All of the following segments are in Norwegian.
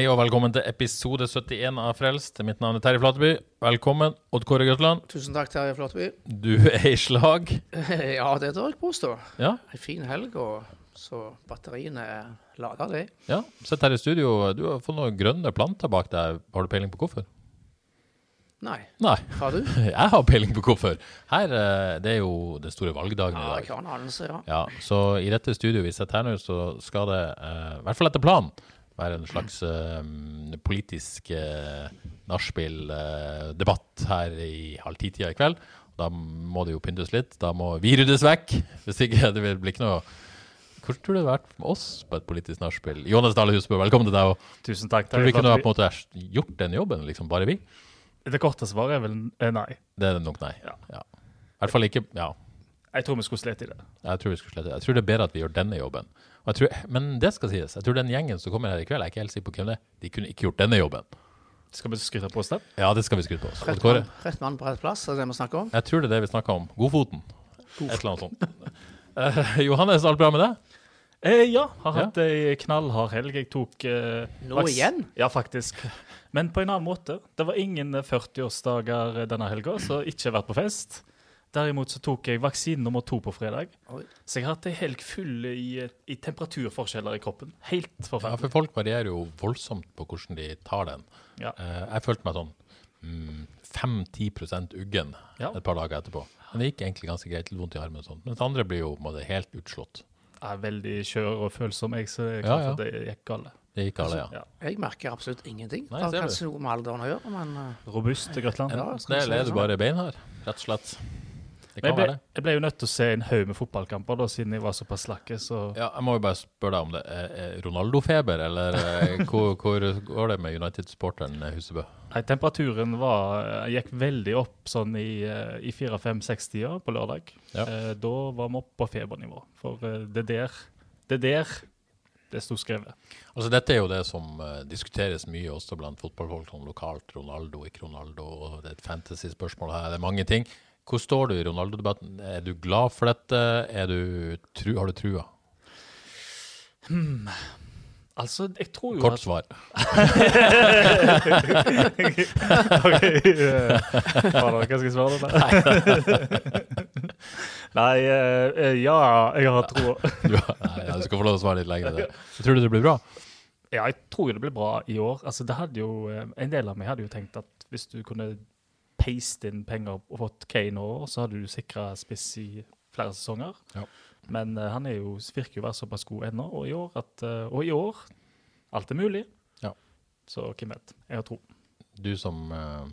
Hei og velkommen til episode 71 av Frelst. Mitt navn er Terje Flateby. Velkommen, Odd Kåre Grøtland. Tusen takk, Terje Flateby. Du er i slag. Ja, det tør jeg påstå. Ja, En fin helg, og så batteriene er lada, de. ja. Sett her i studio. Du har fått noen grønne planter bak deg. Har du peiling på hvorfor? Nei, Nei, har du? jeg har peiling på hvorfor. Her, eh, det er jo den store valgdagen Ja, i dag. en anelse, ja. Ja, så i dette studioet vi sitter her nå, så skal det, eh, i hvert fall etter planen, være en slags uh, politisk uh, nachspiel-debatt her i halv ti-tida i kveld. Da må det jo pyntes litt. Da må vi ryddes vekk. Hvis ikke det blir ikke noe Hvordan tror du det har vært med oss på et politisk nachspiel? Jonas Dale Husbø, velkommen til deg. Og Tusen takk. tror du vi Terje kunne ha på en måte gjort den jobben, liksom bare vi? Det korte svaret er vel eh, nei. Det er nok nei. Ja. Ja. I hvert fall ikke Ja. Jeg tror vi skulle slitt i det. Jeg tror, vi skulle slette. jeg tror det er bedre at vi gjør denne jobben. Og jeg tror, men det skal sies. Jeg tror den gjengen som kommer her i kveld, jeg er ikke helt sikker på hvem det er. De kunne ikke gjort denne jobben. Skal vi skryte på oss det? Ja, det skal vi skryte på oss. Rett mann, rett mann på rett plass, er det vi snakker om. jeg tror det er det vi snakker om. Godfoten. Et eller annet sånt. uh, Johannes, alt bra med deg? Eh, ja, har Ja. hatt ei knallhard helg. Jeg tok eh, Nå vaks- igjen? Ja, faktisk. Men på en annen måte. Det var ingen eh, 40-årsdager denne helga, så ikke vært på fest. Derimot så tok jeg vaksine nummer to på fredag. Oi. Så jeg har hatt ei helg full i, i temperaturforskjeller i kroppen. Helt forferdelig. Ja, for folk varierer jo voldsomt på hvordan de tar den. Ja. Uh, jeg følte meg sånn mm, 5-10 uggen Ja. et par dager etterpå. Men det gikk egentlig ganske greit. Litt vondt i armen og sånn. Mens andre blir jo på måte helt utslått. Jeg er veldig skjør og følsom, jeg, så jeg er Ja, ja. at det gikk galt. Det gikk alle, ja. Ja. Jeg merker absolutt ingenting. Nei, det har kanskje noe med alderen å gjøre, men eh, Robust Grøtland. Ja, Enten det, eller det er du bare beinhard, rett og slett. Jeg ble, jeg ble jo nødt til å se en haug med fotballkamper, da, siden jeg var såpass slakke. Så Ja, jeg må jo bare spørre deg om det er er Ronaldo-feber, eller eh, hvor, hvor går det med United-supporteren Husebø? Nei, temperaturen var, eh, gikk veldig opp sånn i, eh, i 4-5-6-tida på lørdag. Ja. Eh, Da var vi oppe på febernivå. For det der Det der, det sto skrevet. Altså, dette er jo det som uh, diskuteres mye også blant fotballfolk, sånn lokalt. Ronaldo, ikke Ronaldo, og det er et fantasy-spørsmål her. Det er mange ting. Hvor står du i Ronaldo-debatten? Er du glad for dette? Er du, tru, har du trua? Altså, jeg tror jo Kort svar. Ok, eh, Fader, hva skal svare på det? Nei, eh, eh, ja, jeg har troa. Du, ja, du skal få lov til å svare litt lenger. Tror du det blir bra? Ja, jeg tror jo det blir bra i år. Altså, det hadde jo, eh, en del av meg hadde jo tenkt at hvis du kunne paste inn penger og fått Kane over, så hadde du sikra spiss i flere sesonger. Ja. Men uh, han er jo, virker jo å være såpass god ennå, og i år at, uh, og i år alt er mulig. Ja. Så hvem vet. Jeg har tro. Du som uh,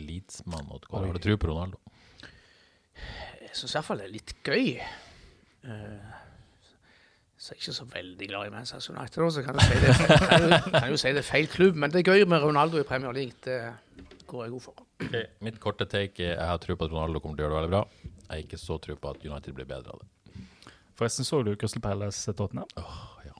Leeds-mann, har du tro på Ronaldo? jeg syns iallfall det er litt gøy. Eh, så jeg er ikke så veldig glad i Manchester United, så kan jeg, si det, kan, jo, kan jo si det er feil klubb. Men det er gøy med Ronaldo i Premier League. Det går jeg god for. Mitt korte take er jeg har tro på at Ronaldo kommer til å gjøre det veldig bra. Jeg har ikke så tro på at United blir bedre av det. Forresten så du Crystal Palace Tottenham? ja.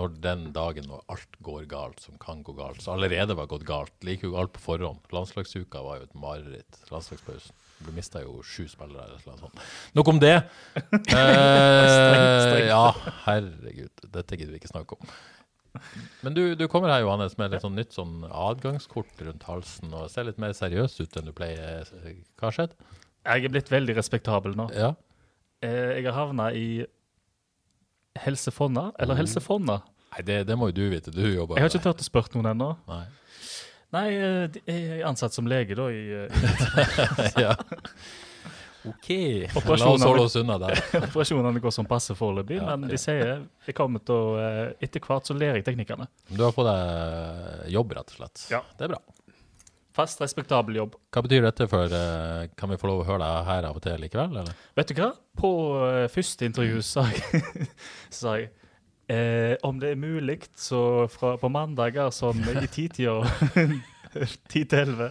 Når den dagen når alt går galt, som kan gå galt, så allerede var gått galt, like jo galt på forhånd. Landslagsuka var jo et mareritt. Landslagspausen. Vi mista jo sju spillere eller noe sånt. Nok om det. Eh, strengt. ja, herregud. Dette gidder vi ikke snakke om. Men du, du kommer her, Johannes, med litt sånn nytt sånn adgangskort rundt halsen og ser litt mer seriøs ut enn du pleier. Hva har skjedd? Jeg er blitt veldig respektabel nå. Ja. Eh, jeg har havna i Helsefonna, eller Helse Fonna. Nei, det, det må jo du vite. Du jobber Jeg har ikke turt å spørre noen ennå. Nei. Eh, jeg er ansatt som lege, da, i, eh, ja. OK. La oss holde oss unna der. operasjonene går som passe foreløpig. Ja, men de sier jeg kommer til å eh, Etter hvert så lærer jeg teknikkene. Du har fått deg jobb, rett og slett. Ja. Det er bra. Fast, respektabel jobb. Hva betyr dette for Kan vi få lov å høre deg her av og til likevel, eller? Vet du hva? På første intervju sa jeg, sa jeg eh, om det er mulig, så fra, på mandager sånn i titida 10 til 11,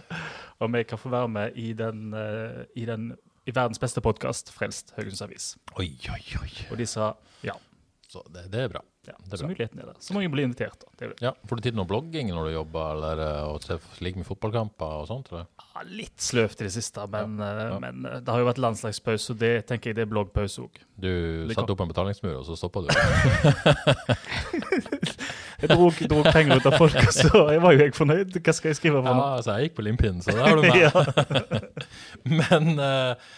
om jeg kan få være med i den, eh, i den i verdens beste podkast, Frelst Haugesunds Avis. Oi, oi, oi. Og de sa ja. Så det, det er bra. ja Det er så bra. muligheten er der. Så mange blir invitert. da. Det er det. Ja, Får du tid til noe blogging når du jobber, eller og ser se like med fotballkamper og sånt? Eller? Ja, litt sløvt i det siste, men, ja, ja. men eh, det har jo vært landslagspause, og det tenker jeg det er bloggpause òg. Du satte opp en betalingsmur, og så stoppa du. Jeg dro, dro penger ut av folk, så jeg var jo jeg fornøyd. Hva skal jeg skrive for Ja, altså, jeg gikk på limpinnen, så det har du med. Men eh,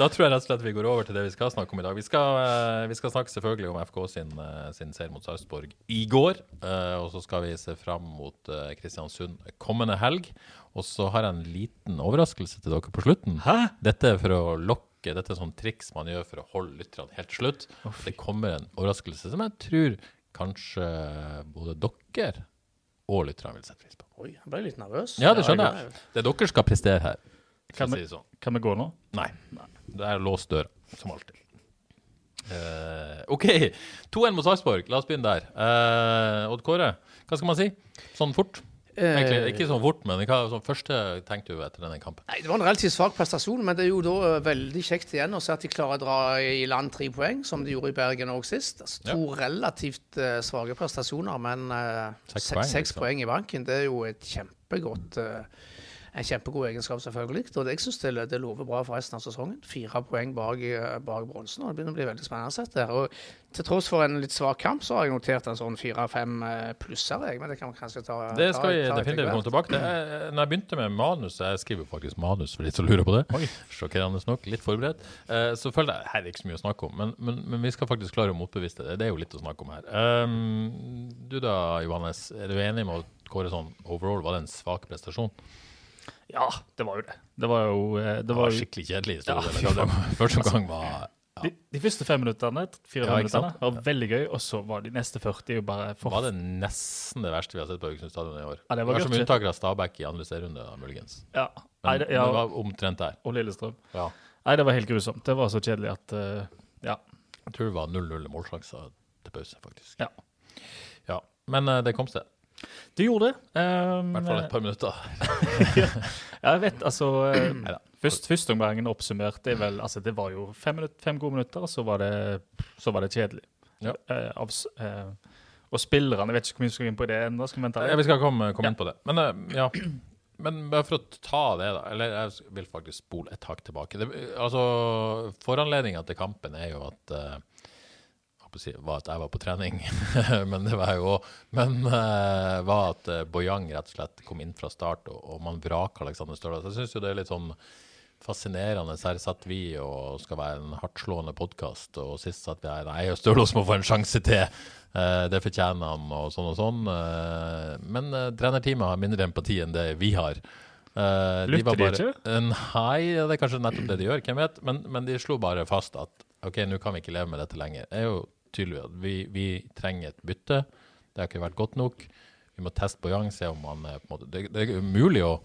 da tror jeg rett og slett vi går over til det vi skal snakke om i dag. Vi skal, eh, vi skal snakke selvfølgelig om FK sin, eh, sin seier mot Sarpsborg i går. eh, og så skal vi se fram mot Kristiansund kommende helg. Og så har jeg en liten overraskelse til dere på slutten. Hæ? Dette er for å lokke Dette er sånn triks man gjør for å holde lytterne helt til slutt. det kommer en overraskelse som jeg tror kanskje både dere og lytterne vil sette pris på. Oi, jeg ble litt nervøs. Ja, det skjønner jeg. Det er dere skal prestere her. Kan vi- si sånn. Kan vi gå nå? Nei. Nei. Det er låst døra, som alltid. Uh, OK. 2-1 mot Sarpsborg. La oss begynne der. Uh, Odd Kåre, hva skal man si? Sånn fort? Egentlig, Eh, ikke sånn fort, men hva sånn første tenkte du etter denne kampen? Nei, Det var en relativt svak prestasjon, men det er jo da veldig kjekt igjen å se at de klarer å dra i land tre poeng, som de gjorde i Bergen òg sist. Altså, to relativt uh, svake prestasjoner, men uh, Seks se- poeng, seks liksom. poeng i banken, det er jo et kjempegodt eh, en kjempegod egenskap, selvfølgelig. Og jeg syns det, det lover bra for resten av sesongen. Fire poeng bak, eh, bak bronsen, og det begynner å bli veldig spennende sett der. Og til tross for en litt svak kamp, så har jeg notert en sånn fire-fem eh, plusser, jeg. Men det kan vi kanskje ta Det skal vi definitivt komme tilbake til. Jeg- Når jeg begynte med manus, jeg skriver faktisk manus for de som lurer på det, sjokkerende nok, litt forberedt, eh, så følte jeg her er ikke så mye å snakke om. Men, men, men vi skal faktisk klare å motbevise det. Det er jo litt å snakke om her. Um, du da, Johannes, er du enig med å kåre sånn overall? Var det en svak prestasjon? Ja, det var jo det. Det var jo det var, Det var skikkelig kjedelig Ja, historie. fy eller hva det var. Første var de, de første fem minuttene, fire Ja, minuttene, var veldig gøy, og så var de neste 40 jo bare for... var det nesten det verste vi har sett på Haugesund stadion i år. Ja, det var Kanskje godt, unntak av Stabæk i andre serierunde, muligens. Ja. Men Nei, det, ja, det var omtrent der. og Lillestrøm. Ja. Nei, det var helt grusomt. Det var så kjedelig at uh, Ja. Jeg tror det var 0-0 målsjanser til pause, faktisk. Ja. Ja. Men uh, det kom seg. Det gjorde det. I Um, hvert fall et par minutter. ja, jeg vet, altså eh, Neida. først, Førsteomgangen oppsummert, det vel Altså, det var jo fem, minutt, fem gode minutter, og så var det, så var det kjedelig. Ja. Uh, av, eh, og spillerne, jeg vet ikke hvor mye vi skal inn på det ennå. Skal vi vente Ja, vi skal komme, komme Ja. inn på det. Men uh, ja. Men bare for å ta det, da. Eller jeg vil faktisk spole et hakk tilbake. Det, altså, Foranledninga til kampen er jo at eh, jeg holdt på å si, var at jeg var på trening, men det var jeg jo òg. Men uh, var at eh, Bojang rett og slett kom inn fra start, og, og man vraka Alexander Støle. Så jeg syns jo det er litt sånn fascinerende. Her satt vi og skal være en hardtslående podkast, og sist satt vi her Nei, Stølås må få en sjanse til. Eh, det fortjener han, og sånn og sånn. Men trenerteamet har mindre empati enn det vi har. Eh, Lytter de ikke? Nei, det er kanskje nettopp det de gjør, hvem vet. Men, men de slo bare fast at OK, nå kan vi ikke leve med dette lenger. Det er jo tydelig at vi, vi trenger et bytte. Det har ikke vært godt nok. Vi må teste Bojang, se om han er på en måte Det, det er umulig å,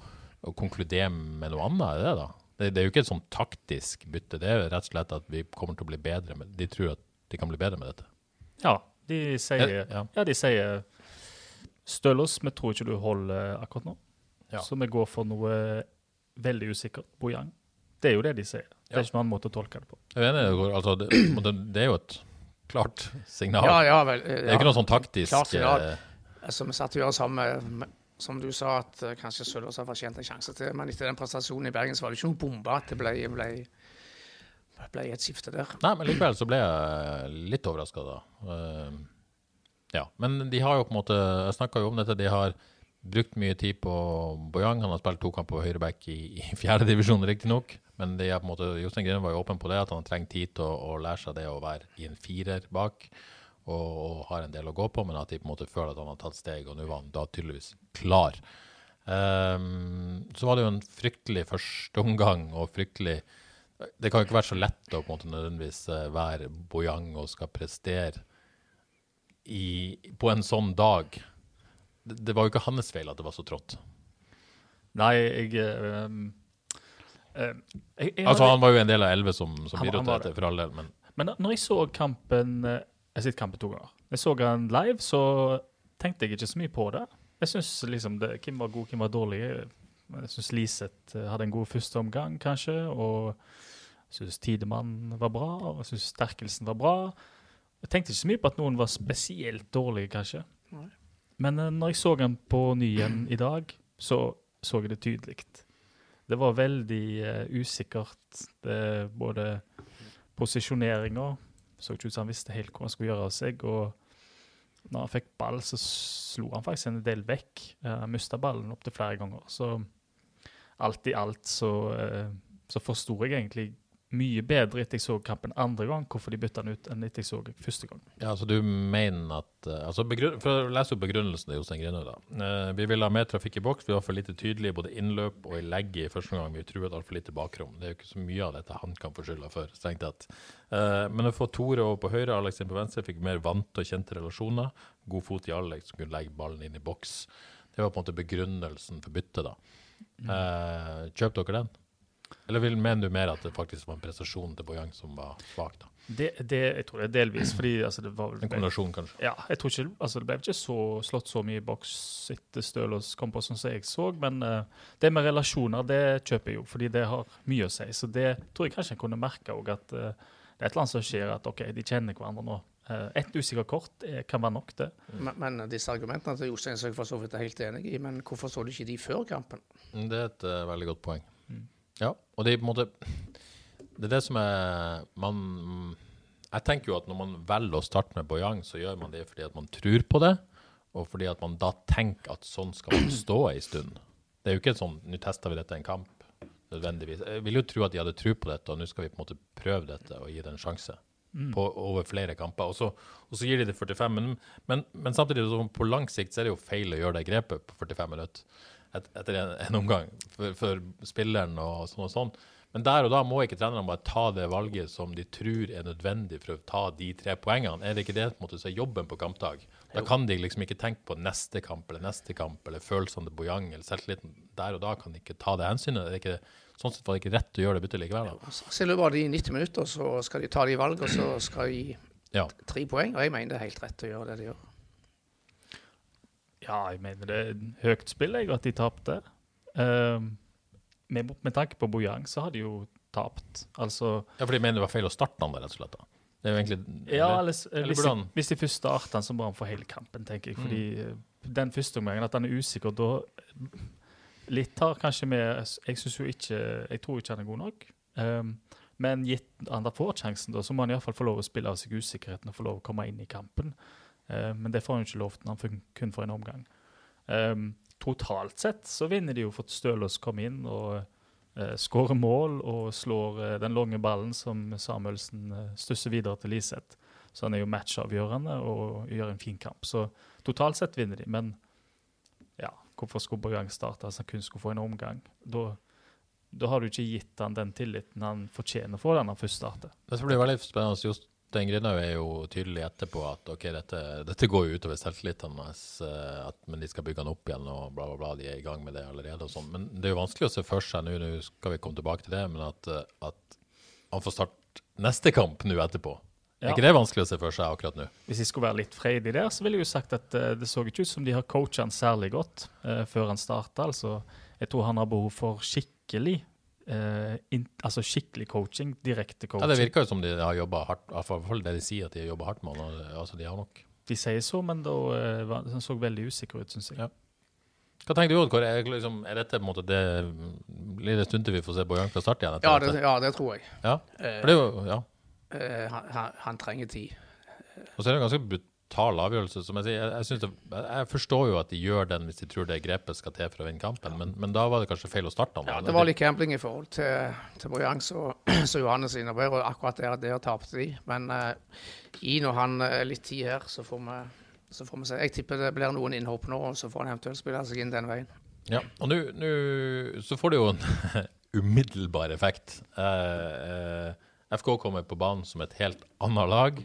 å konkludere med noe annet, er det da? Det, det er jo ikke et sånn taktisk bytte. Det er jo rett og slett at vi kommer til å bli bedre. Med, de tror at de kan bli bedre med dette. Ja, de sier, Ja, ja. de sier Stølås, vi tror ikke du holder akkurat nå. Ja. Så vi går for noe veldig usikkert. Bojang. Det er jo det de sier. Det er ikke noen annen måte å tolke det på. Jeg er enig, altså, det, det er jo et klart signal. Ja, ja, vel. ja. Det er ikke noe sånn taktisk Klart signal. eh, Altså, vi satt og med- med Som du sa, at eh, kanskje Sølvås har fortjent en sjanse til. Men etter den prestasjonen i Bergen så var det ikke noen bombe at det ble, ble, ble et skifte der. Nei, men likevel så ble jeg litt overraska da. Eh, ja, men de har jo på en måte Jeg snakka jo om dette. De har brukt mye tid på Bojang. Han har spilt to kamper på høyreback i, i fjerdedivisjon, riktignok. Men det er på en måte, Jostein Grine var jo åpen på det, at han trenger tid til å, å lære seg det å være i en firer bak. Og, og har en del å gå på, men at de på en måte føler at han har tatt steg, og nå var han da tydeligvis klar. Um, så var det jo en fryktelig førsteomgang, og fryktelig Det kan jo ikke være så lett å på en måte nødvendigvis eh, være Bojang og skal prestere i, på en sånn dag. Det, var jo ikke hans feil at det var så trått. Nei, jeg, øh, øh, jeg, jeg Altså, hadde- han var jo en del av elleve som, som bidro til dette, for all del, men Men når jeg så kampen eh, Jeg har sett kampen to ganger. Jeg så han live, så tenkte jeg ikke så mye på det. Jeg syns liksom det, hvem var god, hvem var dårlig. Jeg syns Liseth eh, hadde en god første omgang, kanskje. Og jeg syns Tidemann var bra, og jeg syns Sterkelsen var bra. Jeg tenkte ikke så mye på at noen var spesielt dårlige, kanskje. Nei. Men eh, når jeg så den på ny igjen i dag, så så jeg det tydelig. Det var veldig uh, usikkert. Det, både posisjoneringa så ikke ut som han visste helt hvor han skulle gjøre av seg. Og når han fikk ball, så slo han faktisk en del vekk. Uh, Han mista ballen opptil flere ganger. Så alt i alt så, uh, så forsto jeg egentlig mye bedre etter jeg så kampen andre gang, hvorfor de bytta den ut, enn etter jeg så første gang. Ja, altså du mener at eh, altså For å lese opp begrunnelsen til Jostein Grinhaug, da. Eh, vi ville ha mer trafikk i boks. Vi var for lite tydelige både innløp og i legget i første omgang. Vi truet altfor lite bakrom. Det er jo ikke så mye av dette han kan få skylda for, strengt tatt. Eh, men å få Tore over på høyre, Alex inn på venstre, fikk mer vante og kjente relasjoner. God fot i Alex som kunne legge ballen inn i boks. Det var på en måte begrunnelsen for byttet, da. Eh, kjøp dere den? Eller vil, mener du mer at det faktisk var en prestasjon til Boyang som var svak, da? Det, det, jeg tror det er delvis fordi altså, det var En kombinasjon, kanskje? Ja, jeg tror ikke, altså Det ble ikke så, slått så mye i boks etter Stølås kom på, som jeg så. Men uh, det med relasjoner, det kjøper jeg jo, fordi det har mye å si. Så det tror jeg kanskje jeg kunne merke òg, at uh, det er et eller annet som skjer, at OK, de kjenner hverandre nå. Uh, ett usikkert kort eh, kan være nok, det. Men, men disse argumentene til Jostein er jeg for så vidt helt enig i, men hvorfor så du ikke de før kampen? Det er et eh, veldig godt poeng. Ja, og det er på en måte Det er det som er man, Jeg tenker jo at når man velger å starte med Boyang, så gjør man det fordi at man tror på det, og fordi at man da tenker at sånn skal man stå ei stund. Det er jo ikke sånn Nå tester vi dette en kamp, nødvendigvis. Jeg vil jo tro at de hadde tro på dette, og nå skal vi på en måte prøve dette og gi det en sjanse. På, over flere kamper. Og så, og så gir de det 45, minutter. men, men samtidig så på lang sikt så er det jo feil å gjøre det grepet på 45 minutter et, etter en, en omgang for, for spilleren og sånn og sånn. Men der og da må ikke trenerne bare ta det valget som de tror er nødvendig for å ta de tre poengene. Er det ikke det på en måte, som er jobben på kampdag? Da kan de liksom ikke tenke på neste kamp eller neste kamp eller følelsene til Bojang eller selvtilliten. Der og da kan de ikke ta det hensynet. Det er ikke, sånn sett var det ikke rett å gjøre det byttet likevel. Da. Så I løpet av de 90 minutter så skal de ta de valgene, og så skal de gi Ja. tre poeng. Og jeg mener det er helt rett å gjøre det de gjør. Ja, jeg mener det er høyt spill, jeg, at de tapte. Uh, med, med tanke på Bojang, så har de jo tapt. Altså ja, for de mener det var feil å starte han der, rett og slett. da. Det er jo egentlig Ja, eller- eller, eller hvis, de, hvis de først starter han, så må han få hele kampen, tenker jeg. Fordi mm. den første omgangen, at han er usikker, da Litt har kanskje med Jeg synes jo ikke Jeg tror ikke han er god nok. Um, men gitt han får sjansen, da, så må han iallfall få lov å spille av seg usikkerheten og få lov å komme inn i kampen. Uh, men det får han ikke lov til når han kun får en omgang. Um, totalt sett så vinner de jo for at Stølås kommer inn og uh, skårer mål og slår eh, den lange ballen som Samuelsen stusser videre til Liseth. Så han er jo matchavgjørende og gjør en fin kamp. Så totalt sett vinner de. Men ja, hvorfor skulle Bergang starte hvis han kun skulle få en omgang? Da, da har du ikke gitt han den tilliten han fortjener for den han først starter. Det blir veldig spennende, Jostein Grinhaug er jo tydelig etterpå at ok, dette, dette går jo utover selvtilliten hans, eh, men de skal bygge han opp igjen og bla, bla, bla. De er i gang med det allerede og sånn. Men det er jo vanskelig å se for seg nå, nå skal vi komme tilbake til det, men at, eh, at han får starte neste kamp nå etterpå. Er ikke det vanskelig å se for seg akkurat nå? Hvis jeg skulle være litt freidig der, så ville jeg jo sagt at eh, det så ikke ut som de har coachet han særlig godt uh, før han starta. Altså, jeg tror han har behov for skikkelig eh, in, altså skikkelig coaching, direkte coaching. Ja. Det virker jo som de har jobba hardt, i hvert fall det de sier at de har jobba hardt med. Altså, de har nok. De sier så, men da uh, så veldig usikker ut, syns jeg. Ja. Hva tenker du, Oddkår? Er, liksom, er dette på en måte det Blir det en stund til vi får se Bojan fra start igjen? etter Ja, det, ja, det tror jeg. ja. For det er jo, ja. uh, han, han, trenger tid. Og så er det ganske brutal avgjørelse. som Jeg sier. Jeg, jeg, synes det, jeg forstår jo at de gjør den hvis de tror det grepet skal til for å vinne kampen, men, men da var det kanskje feil å starte den. Ja, det var litt gambling i forhold til, til Mojang så, så Johannes innover, og akkurat der, der tapte de. Men uh, gi nå han er litt tid her, så får, vi, så får vi se. Jeg tipper det blir noen innhopp nå, og så får han eventuelt spille seg inn den veien. Ja, og nå nå- så får det jo en umiddelbar effekt. Eh, eh, FK kommer på banen som et helt annet lag.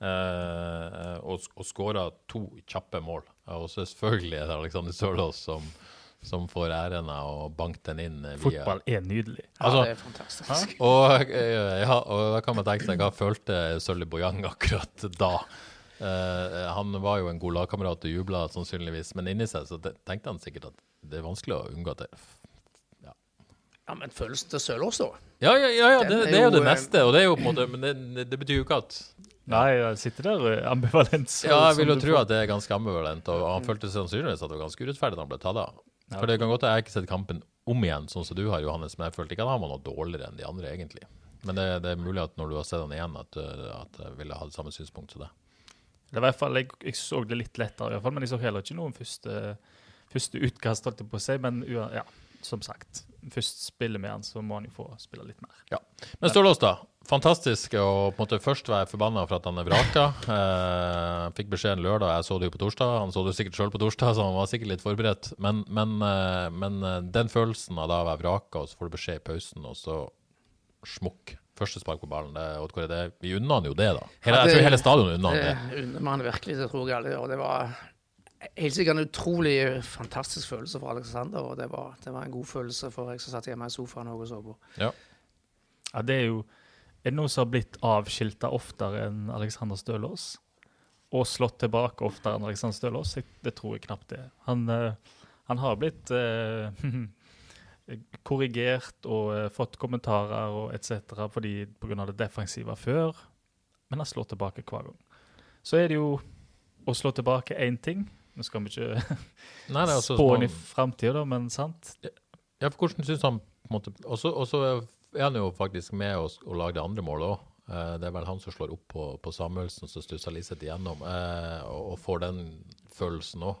Eh, og, og skåra to kjappe mål. Og så selvfølgelig er det Alexander Sørloth som, som får æren av å banke den inn eh, via Fotball er nydelig. Ja, Altså- det er fantastisk. Og, ja, og da kan man tenke seg hva følte Sølvi Bojang akkurat da. Uh, han var jo en god lagkamerat og jubla sannsynligvis, men inni seg så tenkte han sikkert at det er vanskelig å unngå at det Ja, Men følelsen til Sølås, da? Ja, ja, ja, ja det, er det er jo det neste, og det er jo på en måte Men det, det betyr jo ikke at Nei, jeg sitter der eh, ambivalent. så- Ja, jeg vil jo tro at det er ganske ambivalent, og han følte sannsynligvis at det var ganske urettferdig da han ble tatt av. For det kan godt at jeg ikke har sett kampen om igjen, sånn som du har, Johannes, men jeg følte ikke at han var noe dårligere enn de andre, egentlig. Men det, det er mulig at når du har sett han igjen, at, uh, at jeg ville hatt samme synspunkt som det. Det var i hvert fall, jeg, jeg så det litt lettere, i hvert fall, men jeg så heller ikke noen første, første utkast, holdt jeg på å si. Men ja, som sagt, først spiller med han, så må han jo få spille litt mer. Ja. Men Stålås, da. Fantastisk å på en måte først være forbanna for at han er vraka. Eh, fikk beskjeden lørdag, jeg så det jo på torsdag. Han så det jo sikkert sjøl på torsdag, så han var sikkert litt forberedt. Men, men, eh, men eh, den følelsen av da å være vraka, og så får du beskjed i pausen, og så smukk. Første spark på ballen. Det, vi unner han jo det, da. Hele, jeg tror hele stadionet unner han det. Det unner man virkelig, det tror jeg alle. Og det var helt sikkert en utrolig fantastisk følelse for Alexander. Og det var, det var en god følelse for jeg som satt hjemme i sofaen og så på. Ja, det er jo Er det noen som har blitt avskilta oftere enn Alexander Stølås? Og slått tilbake oftere enn Alexander Stølås? Jeg- Det tror jeg knapt det. Han, eh, han har blitt eh, korrigert og eh, fått kommentarer og etc. pga. det defensive før, men han slår tilbake hver gang. Så er det jo å slå tilbake én ting. Nå skal vi ikke Nei, det også spå inn i framtida, men sant? Ja, for hvordan syns han på en måte Og så er han jo faktisk med å, å lage det andre målet òg. det er vel han som slår opp på, på Samuelsen, som stusser Liseth igjennom, eh, og, og får den følelsen òg.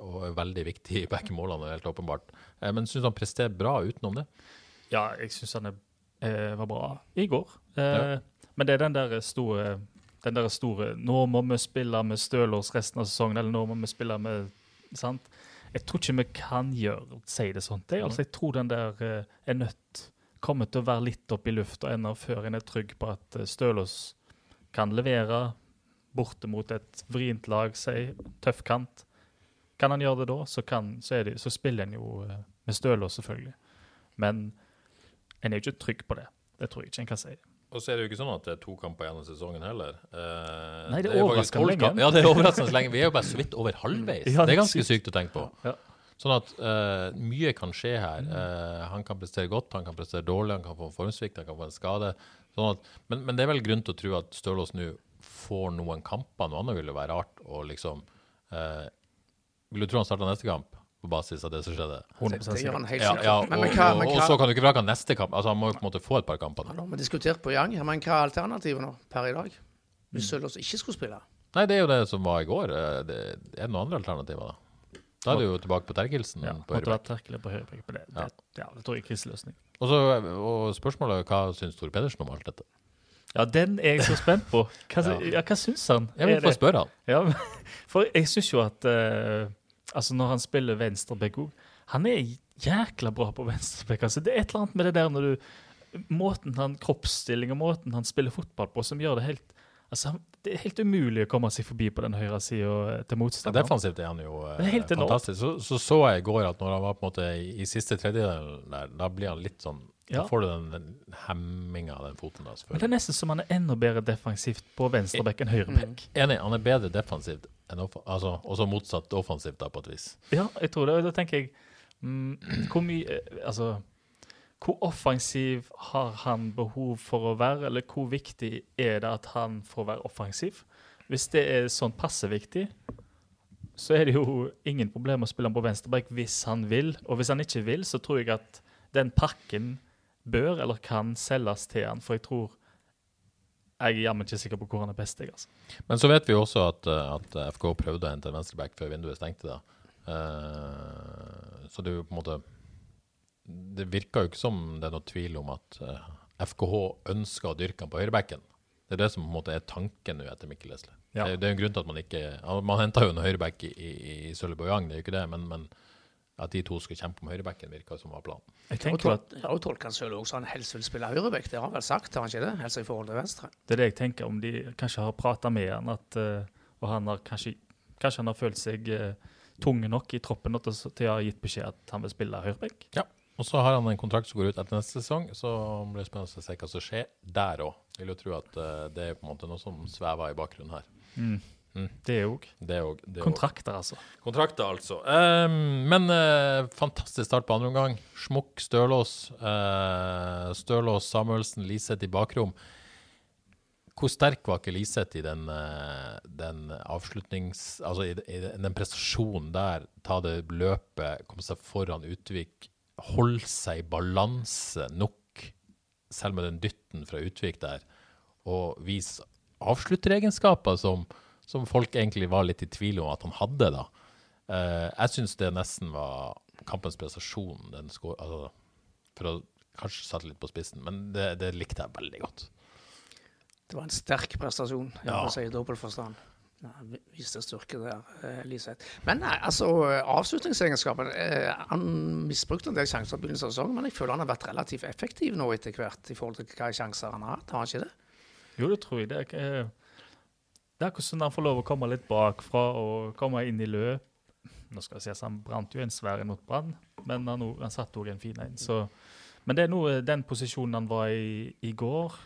og er veldig viktig i begge målene, helt åpenbart. Eh, men syns han presterer bra utenom det? Ja, jeg syns han er, eh, var bra i går. Eh, Ja. Men det er den der store den der store Nå må vi spille med Stølås resten av sesongen, eller nå må vi spille med sant? Jeg tror ikke vi kan gjøre, si det sånn. Altså, jeg tror den der uh, er nødt kommer til å være litt opp i lufta ennå før en er trygg på at uh, Stølås kan levere borte mot et vrient lag, si tøff kant. Kan han gjøre det da, så, kan, så, det, så spiller en jo uh, med Stølås, selvfølgelig. Men en er jo ikke trygg på det. Det tror jeg ikke en kan si. Og så er det jo ikke sånn at det er to kamper gjennom sesongen heller. Eh, Nei, det er det er overraskende lenge. Ja, det er overraskende lenge. Vi er jo bare så vidt over halvveis. Ja, det er ganske sykt. sykt å tenke på. Ja. Sånn at eh, mye kan skje her. Eh, han kan prestere godt, han kan prestere dårlig, han kan få formsvikt, han kan få en skade. Sånn at, men, men det er vel grunn til å tro at Stølås nå får noen kamper. Noe annet ville være rart å liksom eh, Vil du tro han starter neste kamp på basis av det som skjedde? Det, Det gjør han helt Ja, sikkert. ja, men, og, men hva, og, så kan du ikke vrake neste kamp. Altså Han må jo på en måte få et par kamper. Ja, nå. har vi diskutert på Yang, men hva er alternativet nå per i dag? Hvis Sølvås Sølås ikke skulle spille? Nei, det er jo det som var i går. Eh, Det er det noen andre alternativer, da? Da er du jo tilbake på Terkelsen. Ja, på høyrebekk. Det. Ja. Det, ja, det tror jeg er kriseløsning. Og, så, og spørsmålet er hva syns Tor Pedersen om alt dette? Ja, den er jeg så spent på. Hva, Ja. ja. hva syns han? Jeg vil få spørre han. Ja, for jeg syns jo at eh, Altså, når han spiller venstreback òg Han er jækla bra på venstreback. Altså, det er et eller annet med det der når du Måten han kroppsstilling og måten han spiller fotball på, som gjør det helt Altså, Det er helt umulig å komme seg forbi på den høyre sida til motstanderen. Defensivt er han jo eh, er fantastisk. Så, så så jeg i går at når han var på en måte i, siste tredjedel der, da blir han litt sånn Ja. Da får du den, den hemminga av den foten. da, Men det er nesten som han er enda bedre defensivt på venstreback enn høyreback. Enig, han er bedre defensivt altså, også motsatt offensivt, da, på et vis. Ja, jeg tror det. Da tenker jeg mm, Hvor mye eh, Altså hvor offensiv har han behov for å være, eller hvor viktig er det at han får være offensiv? Hvis det er sånn passe viktig, så er det jo ingen problem å spille han på venstreback hvis han vil. Og hvis han ikke vil, så tror jeg at den pakken bør eller kan selges til han, for jeg tror Jeg er jammen ikke sikker på hvor han er best. Jeg, altså. Men så vet vi jo også at, eh, at FK prøvde å hente en venstreback før vinduet stengte. da. Uh, så det er jo på en måte Det virker jo ikke som det er noe tvil om at uh, FKH ønsker å dyrke han på høyrebacken. Det er det som på en måte er tanken nå etter Mikkel Lesle. Ja. Det, det er jo en grunn til at man ikke Man henta jo en høyreback i, i, i Sølve det er jo ikke det, men, men at de to skal kjempe om høyrebekken, virka som var planen. Jeg Og tenker at tol- og tolker han selv også han helst vil spille høyrebekk. Det har han vel sagt, har han ikke det? Helst i forhold til venstre. Det er det jeg tenker, om de kanskje har prata med han, at, eh, og han har kanskje, kanskje han har følt seg uh, tung nok i troppen til å- til å ha gitt beskjed at han vil spille høyrebekk. Ja. Og så har han en kontrakt som går ut etter neste sesong, så blir det spennende å se hva som skjer der òg. Vil jo tro at uh, det er på en måte noe som svever i bakgrunnen her. Det er Det er òg kontrakter, altså. Kontrakter, altså. Um, men uh, fantastisk start på andre omgang. Smukk, Stølås. uh, Stølås, Samuelsen, Liseth i bakrom. Hvor sterk var ikke Liseth i den, eh, den avslutnings... Altså i, i den prestasjonen der, ta det løpet, komme seg foran Utvik, holde seg i balanse nok, selv med den dytten fra Utvik der, og vise avslutteregenskaper som, som folk egentlig var litt i tvil om at han hadde, da. Eh, jeg syns det nesten var kampens prestasjon, den skår, altså, for å kanskje sette litt på spissen, men det, det likte jeg veldig godt. Det var en sterk prestasjon, jeg Ja. må si i dobbel forstand. Ja, han viste styrke der, eh, Liseth. Men nei, altså, avslutningsegenskapen eh, Han misbrukte en del sjanser i begynnelsen av sesongen, men jeg føler han har vært relativt effektiv nå etter hvert i forhold til hva sjanser han har hatt. Har han ikke det? Jo, det tror jeg. Det er, ikke- det er sånn han får lov å komme litt bakfra og komme inn i løp. Nå skal det sies Han brant jo en svær mot Brann, men han, han satte òg en fin en. Så, men det er noe den posisjonen han var i i går,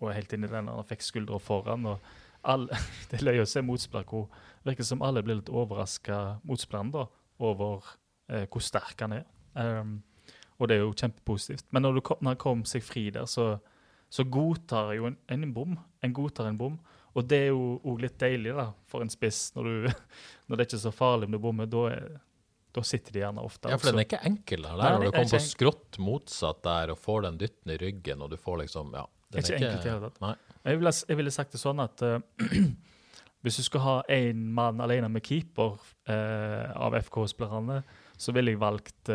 og helt inn i den han fikk skuldra foran. og alle, Det er løye å se motspiller hvor virker som alle blir litt overraska, motspilleren, over eh, hvor sterk han er. Um, og det er jo kjempepositivt. Men når, du når han kom seg fri der, så så godtar jo en, en bom. En godtar en bom. Og det er jo òg litt deilig da, for en spiss, når, du, når det er ikke så farlig om du bommer. Da, er- da sitter de gjerne ofte. Ja, for den er ikke enkel der. Nei, når du er kommer på skrått motsatt der og får den dytten i ryggen, og du får liksom Ja. Den Ikke enkelt i det hele tatt. Jeg ville, jeg ville sagt det sånn at uh, hvis du skal ha én mann alene med keeper eh, av FK-spillerne, så ville jeg valgt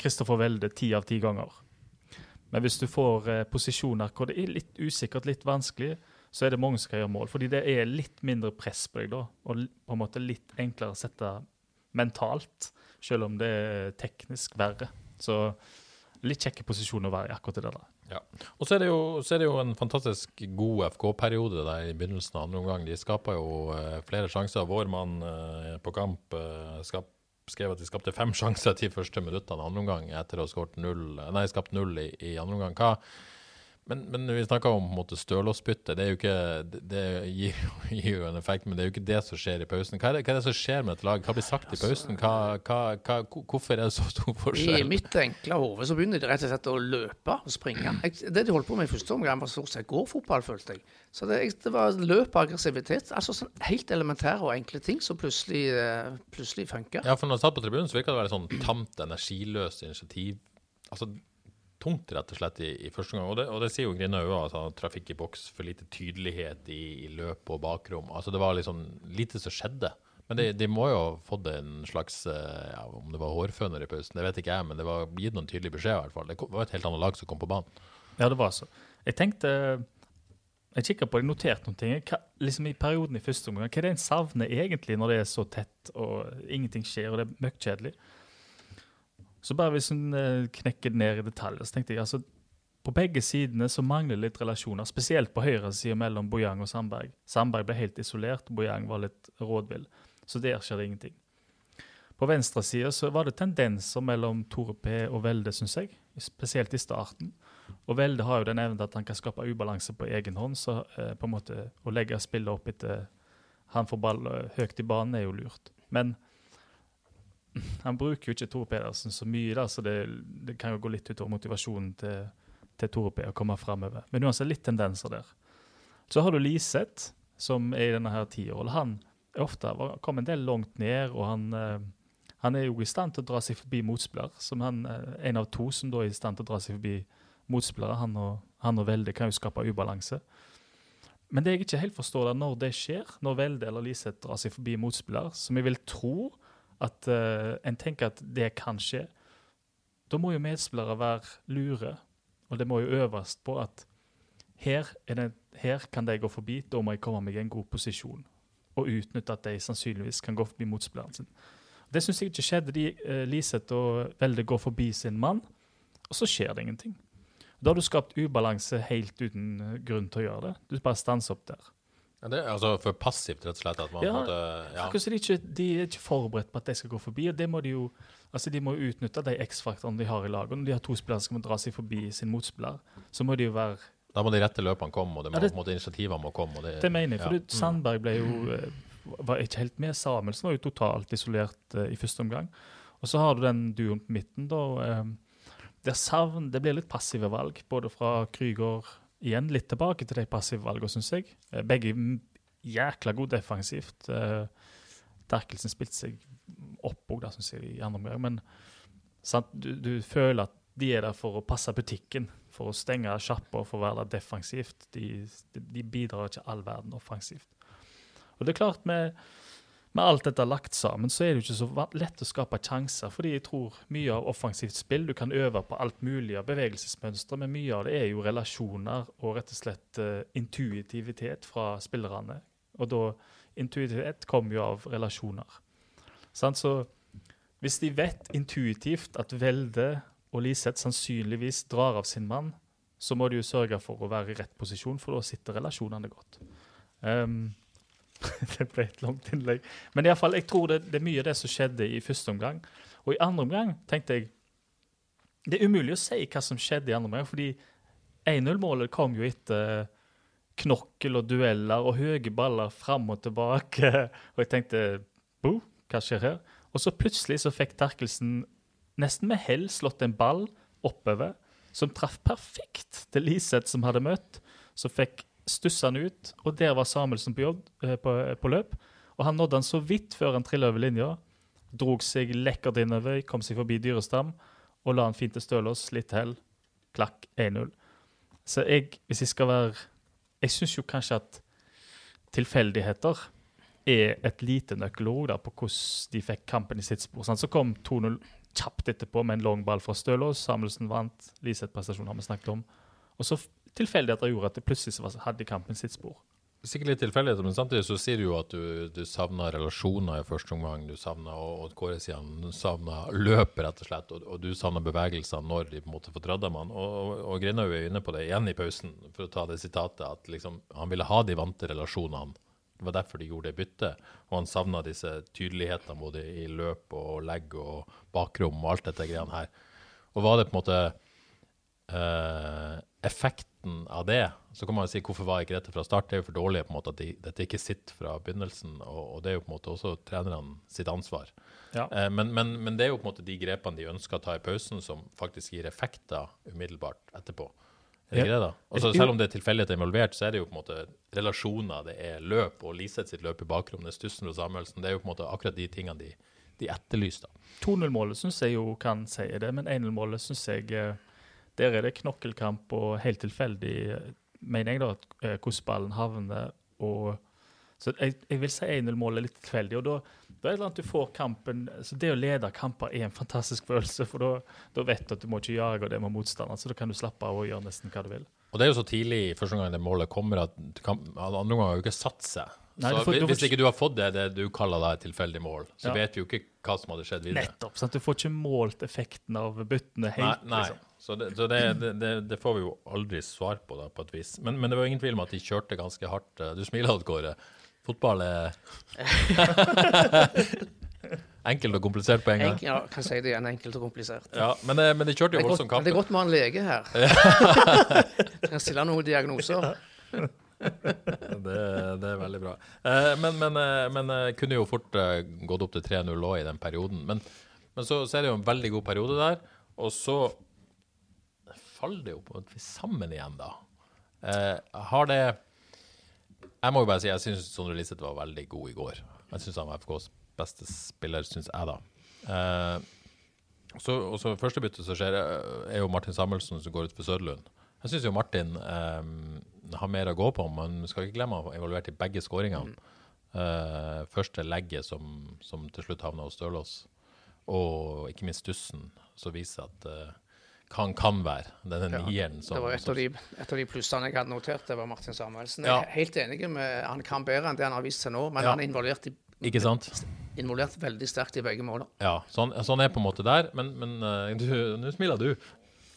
Kristoffer Welde ti av ti ganger. Men hvis du får eh, posisjoner hvor det er litt usikkert, litt vanskelig, så er det mange som kan gjøre mål. Fordi det er litt mindre press på deg da, og på en måte litt enklere å sette mentalt, selv om det er teknisk verre. Så litt kjekke posisjoner å være i akkurat det der. Ja. Og så er, det jo, er det jo en fantastisk god FK-periode der i begynnelsen av andre omgang. De skaper jo eh, flere sjanser. Vår mann eh, på kamp eh, skap, skrev at de skapte fem sjanser de første minuttene andre omgang etter å ha skapt null i andre omgang. Hva, men, men vi snakka om måte Stølåsbytte. Det, ikke, det, gir, gir jo en effekt, men det er jo ikke det som skjer i pausen. Hva er det, hva er det som skjer med et lag? Hva blir sagt i pausen? Hva, hvorfor er det så stor forskjell? I mitt enkle hode så begynner de rett og slett å løpe og springe. Jeg, det de holdt på med i første omgang, var stort sett gårdfotball, følte jeg. Så det, det var løp og aggressivitet. Altså sånn helt elementære og enkle ting som plutselig, plutselig funker. Ja, for når du satt på tribunen, så virka det å være sånn tamt, energiløst initiativ. Altså tungt, rett og slett, i, i første gang. Og og det sier jo Grinna òg, altså, trafikk i boks, for lite tydelighet i, i løp og bakrom. Altså det var liksom lite som skjedde. Men de, de må jo ha fått en slags eh, ja, Om det var hårføner i pausen, det vet ikke jeg, men det var gitt noen tydelig beskjed, i hvert fall. Det var et helt annet lag som kom på banen. Ja, det var så. Jeg tenkte Jeg kikka på det, noterte noen ting. Hva, liksom I perioden i første omgang, hva er det en savner egentlig når det er så tett og ingenting skjer og det er møkkjedelig? Så bare hvis en eh, knekker ned i detaljer, så tenkte jeg altså På begge sidene så mangler det litt relasjoner, spesielt på høyre side mellom Bojang og Sandberg. Sandberg ble helt isolert, Bojang var litt rådvill. Så der skjer det ingenting. På venstre side så var det tendenser mellom Tore P og Velde, syns jeg. Spesielt i starten. Og Velde har jo den evnen at han kan skape ubalanse på egen hånd. Så eh, på en måte å legge spillet opp etter han får ball eh, høyt i banen, er jo lurt. Men han bruker jo ikke Tore Pedersen så mye, da, så det, det kan jo gå litt utover motivasjonen til, til Tore P å komme framover. Men uansett litt tendenser der. Så har du Liseth, som er i denne her tiåret. Han er ofte kom en del langt ned, og han eh, han er jo i stand til å dra seg forbi motspillere. Som han, eh, en av to som da er i stand til å dra seg forbi motspillere. Han og, han og Velde kan jo skape ubalanse. Men det jeg ikke helt forstår, er når det skjer, når Velde eller Liseth drar seg forbi motspiller, som jeg vil tro at uh, en tenker at det kan skje, da må jo medspillere være lure. Og det må jo øves på at her, er det, her kan de gå forbi, da må jeg komme meg i en god posisjon. Og utnytte at de sannsynligvis kan gå forbi motspilleren sin. Det syns jeg ikke skjedde. De, uh, Liseth og Velde går forbi sin mann, og så skjer det ingenting. Da har du skapt ubalanse helt uten eh, grunn til å gjøre det. Du bare stanser opp der. Ja, det er altså for passivt, rett og slett. At man Ja, måtte, ja. Som de, ikke, de er ikke forberedt på at de skal gå forbi. og det må De jo, altså de må jo utnytte de X-faktorene de har i laget. Når de har to spillere som skal dra seg forbi sin motspiller, så må de jo være Da må de rette løpene komme, og det må, Ja, det- initiativene må komme. Det, Det mener jeg. For ja. du, Sandberg ble jo eh, var ikke helt med. Samuelsen var jo totalt isolert uh, i første omgang. Og så har du den duoen på midten, da. eh, der savn, det blir litt passive valg, både fra Krüger Igjen litt tilbake til de passive valgene, syns jeg. Eh, Begge jækla gode defensivt. Eh, Terkelsen spilte seg opp òg, syns jeg, i andre omgang. Men sant, du, du føler at de er der for å passe butikken, for å stenge sjappa, for å være der defensivt. De, de, de bidrar ikke all verden offensivt. Og det er klart, med, med alt dette lagt sammen, så er det jo ikke så lett å skape sjanser. Fordi jeg tror mye av offensivt spill Du kan øve på alt mulig av bevegelsesmønstre, men mye av det er jo relasjoner og rett og slett uh, intuitivitet fra spillerne. Og da Intuitivitet kommer jo av relasjoner. Sant? Så hvis de vet intuitivt at Velde og Liseth sannsynligvis drar av sin mann, så må de jo sørge for å være i rett posisjon, for da sitter relasjonene godt. Ehm, det ble et langt innlegg. Men i alle fall, jeg tror det, det er mye av det som skjedde i første omgang. Og i andre omgang tenkte jeg Det er umulig å si hva som skjedde i andre omgang, fordi 1-0-målet kom jo etter knokkel og dueller og høye baller fram og tilbake. Og jeg tenkte Bo, hva skjer her? Og så plutselig så fikk Terkelsen nesten med hell slått en ball oppover, som traff perfekt til Liseth, som hadde møtt. Så fikk stussa han ut, og der var Samuelsen på jobb, eh, på, på løp. Og han nådde han så vidt før han trilla over linja. Drog seg lekkert innover, kom seg forbi Dyrestam og la han fint til Stølås. Litt hell. Klakk 1-0. Så jeg, hvis jeg skal være Jeg syns jo kanskje at tilfeldigheter er et lite nøkkelord på hvordan de fikk kampen i sitt spor. Så kom 2-0 kjapt etterpå med en lang ball fra Stølås. Samuelsen vant. Liseth-prestasjonen har vi snakket om. Og så tilfeldigheter gjorde at det plutselig hadde kampen sitt spor. Sikkert litt tilfeldigheter, men samtidig så sier du jo at du, du savna relasjoner i første omgang. Du savna, og, Kåre sier han savna løp, rett og slett, og, og du savna bevegelser når de på en måte får dratt dem. Og, og, og Grinaud er inne på det igjen i pausen, for å ta det sitatet, at liksom, han ville ha de vante relasjonene. Det var derfor de gjorde det byttet. Og han savna disse tydelighetene både i løp og legg og bakrom og alt dette greiene her. Og var det på en måte eh, effekten av det, så kan man jo si hvorfor var ikke dette fra start? Det er jo for dårlig på en måte at de, dette ikke sitter fra begynnelsen, og, og det er jo på en måte også trenerne sitt ansvar. Ja. Eh, men, men, men det er jo på en måte de grepene de ønsker å ta i pausen, som faktisk gir effekter umiddelbart etterpå. Er det ikke det, da? Også, selv om det er tilfeldigheter involvert, så er det jo på en måte relasjoner, det er løp, og Liseth sitt løp i bakrom, det er Stussen og Samuelsen. Det er jo på en måte akkurat de tingene de, de etterlyser. 2-0-målet syns jeg jo kan si det, men 1-0-målet syns jeg eh, Der er det knokkelkamp og helt tilfeldig, mener jeg, da, at, eh, hvordan ballen havner. og så jeg, jeg vil si 1-0-målet er litt tilfeldig. og da, da er det et eller annet du får kampen så Det å lede kamper er en fantastisk følelse, for da, da vet du at du må ikke jage det med motstander. Så da kan du slappe av og gjøre nesten hva du vil. Og det er jo så tidlig første gang det målet kommer, at kan, andre ganger har jo ikke satt seg. Nei, så får- Hvis ikke du har fått det, det du kaller da et tilfeldig mål, så Ja. vet vi jo ikke hva som hadde skjedd videre. Nettopp. sant? Du får ikke målt effekten av byttene helt. nei. liksom. Så, det, så det, det, det, det får vi jo aldri svar på, da, på et vis. Men, men det var ingen tvil om at de kjørte ganske hardt. Du smiler, av Kåre. Fotball er enkelt og komplisert på en gang. Enk, ja, kan si det igjen. Enkelt og komplisert. Ja, men, det- men de kjørte jo voldsomt voldsom kamp. det er godt vi har en lege her. Kan stille noen diagnoser. Det, det er veldig bra. Eh, men, men, eh, men eh, kunne jo fort gått opp til 3-0 òg i den perioden. Men, men så, så er det jo en veldig god periode der, og så faller det jo på en sammen igjen, da. Har det Jeg må jo bare si jeg syns Sondre Liseth var veldig god i går. Jeg syns han var FKs beste spiller, syns jeg, da. Så, og så første byttet som skjer, er jo Martin Samuelsen som går ut for Søderlund. Jeg syns jo Martin eh, har mer å gå på, men vi skal ikke glemme å involvert i begge skåringene. Eh, første legget som, som til slutt havna hos Stølås, og ikke minst Stussen, som viser at eh, kan kan være denne Ja, nieren som Det var et av, de, et av de plussene jeg hadde notert. Det var Martin Samuelsen. Jeg er helt enig med Han kan bedre enn det han har vist seg nå, men Ja. han er involvert, i, Ikke sant? involvert veldig sterkt i begge måler. Ja, sånn, sånn er på en måte der. Men, men du, nå smiler du.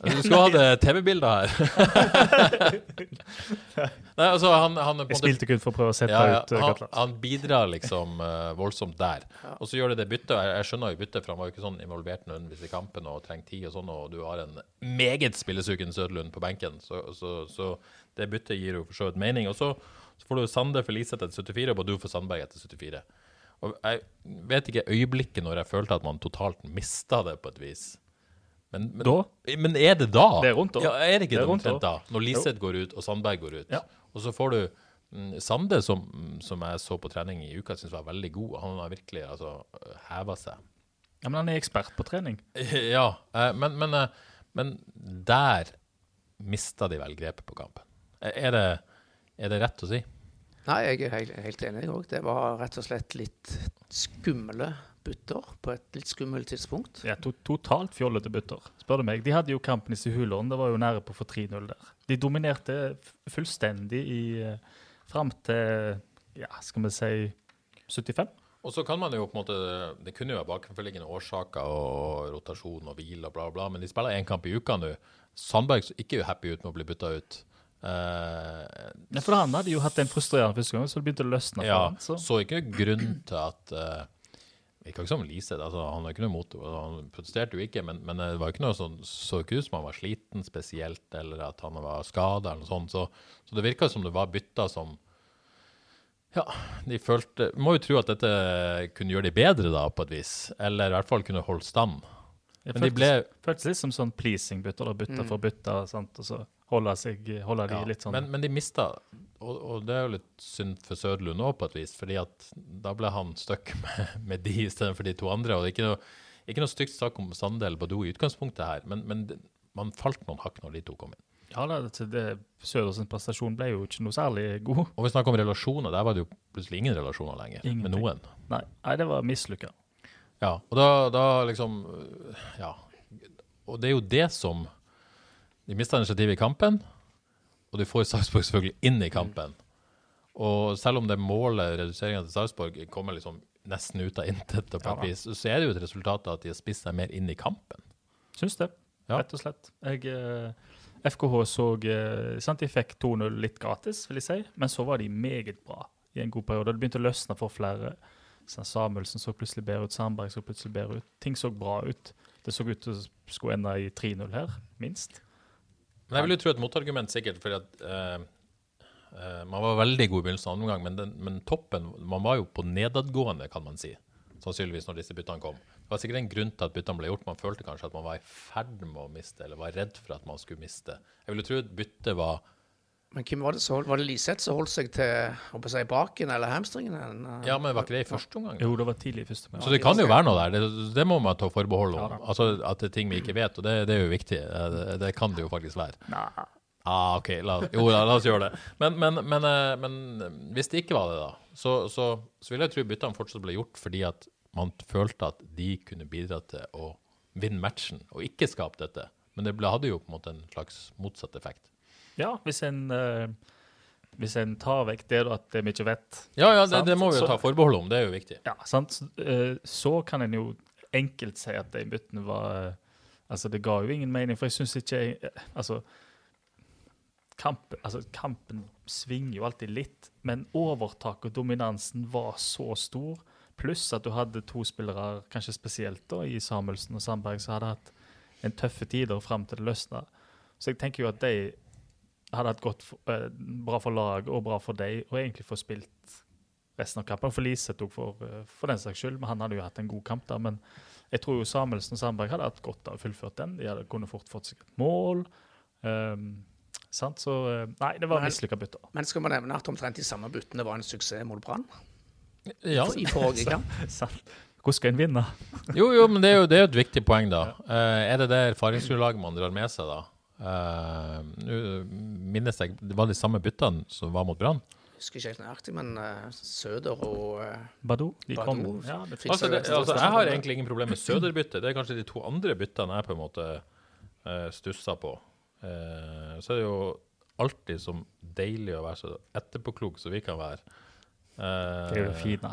Du skulle hatt eh, TV-bilder her. Nei, altså, han, han Jeg spilte kun for å prøve å sette ja, ja. ut uh, Han, Gatland. han bidrar liksom uh, voldsomt der. Og så gjør det det byttet. Jeg, jeg skjønner jo byttet, for han var jo ikke sånn involvert nødvendigvis i kampen og trenger tid og sånn, og du har en meget spillesugen Søderlund på benken, så, så, så det byttet gir jo for så vidt mening. Og så, så får du Sande for Liseth etter 74 og Badou for Sandberg etter 74. Og jeg vet ikke øyeblikket når jeg følte at man totalt mista det på et vis. Men, men, Da? men er det da? Det er rundt da. Ja, er det ikke Det er det rundt da? Når Liseth går ut og Sandberg går ut. Ja. Og så får du mm, Sande, som, som jeg så på trening i uka, syns var veldig god. Han har virkelig altså, heva seg. Ja, men han er ekspert på trening. Ja, eh, men, men, eh, men der mista de vel grepet på kampen. Eh, Er det, er det rett å si? Nei, jeg er helt, helt enig òg. Det var rett og slett litt skumle bytter på et litt skummelt tidspunkt. Ja, to totalt fjollete butter, spør du meg. De hadde jo kampen i Sihulon, det var jo nære på å få 3-0 der. De dominerte f- fullstendig i uh, fram til, ja, skal vi si 75? Og så kan man jo på en måte Det kunne jo være bakenforliggende årsaker og rotasjon og hvile og bla, bla, men de spiller én kamp i uka nå. Sandberg så ikke er happy ut med å bli bytta ut. Uh, Ja, for han hadde jo hatt en frustrerende første gang, så det begynte å løsne for ja, han. Så. så ikke grunn til at uh, Virka ikke som Lise. Altså, han har ikke noe motor. Han protesterte jo ikke, men, men det var ikke noe sånn, så ikke ut som han var sliten spesielt, eller at han var skada eller noe sånt. Så, så det virka som det var bytta som Ja, de følte Må jo tro at dette kunne gjøre de bedre, da, på et vis. Eller i hvert fall kunne holde stand. Det føltes, ble føltes litt som sånn pleasing-bytter, da, bytter for bytter, sant? og så holde, seg, holde de ja, litt sånn men, men de mista og, og det er jo litt synd for Søderlund òg, på et vis, fordi at da ble han stuck med, med de istedenfor de to andre. og det er ikke noe, ikke noe stygt sak om Sandel Badou i utgangspunktet her, men, men det, man falt noen hakk når de to kom inn. Ja, det, det, Søders prestasjon ble jo ikke noe særlig god. Og vi snakker om relasjoner, der var det jo plutselig ingen relasjoner lenger med noen. Nei, nei det var mislykka. Ja, og da, da liksom Ja. Og det er jo det som De mista initiativet i kampen, og de får Sarpsborg selvfølgelig inn i kampen. Og selv om det målet, reduseringa til Sarpsborg, kommer liksom nesten ut av intet, på et vis, så er det jo et resultat av at de har spist seg mer inn i kampen. Syns det, Ja. rett og slett. Jeg, eh, FKH så eh, sant, De fikk 2-0 litt gratis, vil jeg si, men så var de meget bra i en god periode. Det begynte å løsne for flere. Sånn, Samuelsen så plutselig bedre ut, Sandberg så plutselig bedre ut. Ting så bra ut. Det så ut til å skulle ende i 3-0 her, minst. Men jeg vil jo tro et motargument sikkert, fordi at eh, eh, man var veldig god i begynnelsen av andre omgang, men, men toppen Man var jo på nedadgående, kan man si. Sannsynligvis når disse byttene kom. Det var sikkert en grunn til at byttene ble gjort. Man følte kanskje at man var i ferd med å miste, eller var redd for at man skulle miste. Jeg vil jo tro et bytte var Men hvem var det så Var det Liseth som holdt seg til håper jeg, å si, baken eller hamstringen? eller? Ja, men var ikke det i første omgang? Jo, det var tidlig i første gang. Så det kan jo være noe der. Det, det må man ta forbehold om. Ja altså At det er ting vi ikke vet, og det, det er jo viktig. Det, det kan det jo faktisk være. Nei. Ah, OK, la, jo, la, la oss gjøre det. Men, men, men, eh, men eh, hvis det ikke var det, da, så, så, så vil jeg tro byttene fortsatt ble gjort fordi at man følte at de kunne bidra til å vinne matchen, og ikke skape dette. Men det ble, hadde jo på en måte en slags motsatt effekt. Ja, hvis en, uh, hvis en tar vekk det at det er ikke vet, Ja, ja, det, det må vi jo ta forbehold om. Det er jo viktig. ja, sant? Så, eh, så kan en jo enkelt si at de byttene var eh, Altså, det ga jo ingen mening, for jeg syns ikke jeg, Altså kampen, altså kampen svinger jo alltid litt, men overtaket og dominansen var så stor. Pluss at du hadde to spillere, kanskje spesielt da, i Samuelsen og Sandberg, som hadde hatt en tøffe tider fram til det løsna. Så jeg tenker jo at de hadde hatt godt for, eh, bra for laget og bra for deg, og egentlig få spilt resten av kampen. For Liseth òg, for, eh, for den saks skyld. Men han hadde jo hatt en god kamp der. Men jeg tror jo Samuelsen og Sandberg hadde hatt godt av å fullført den. De hadde kunne fort fått seg et mål. Um, sant? Så eh, nei, det var mislykka bytter. Men skal man nevne at omtrent de samme byttene var en suksess mot Brann Ja. I forrige kamp? Sant. Hvordan skal en vinne? Jo, jo, men det er jo, det er jo et viktig poeng, da. Uh, er det det erfaringsgrunnlaget man drar med seg, da? Eh, Nå minnes jeg Det var de samme byttene som var mot Brann? Husker ikke helt nøyaktig, men uh, Søder og uh, Badou? Badou. ja, Altså, det, altså, jeg har egentlig ingen problem med Søderbyttet. Det er kanskje de to andre byttene jeg på en måte uh, stusser på. Uh, så er det jo alltid som deilig å være så etterpåklok som vi kan være. Eh, Det er jo fint.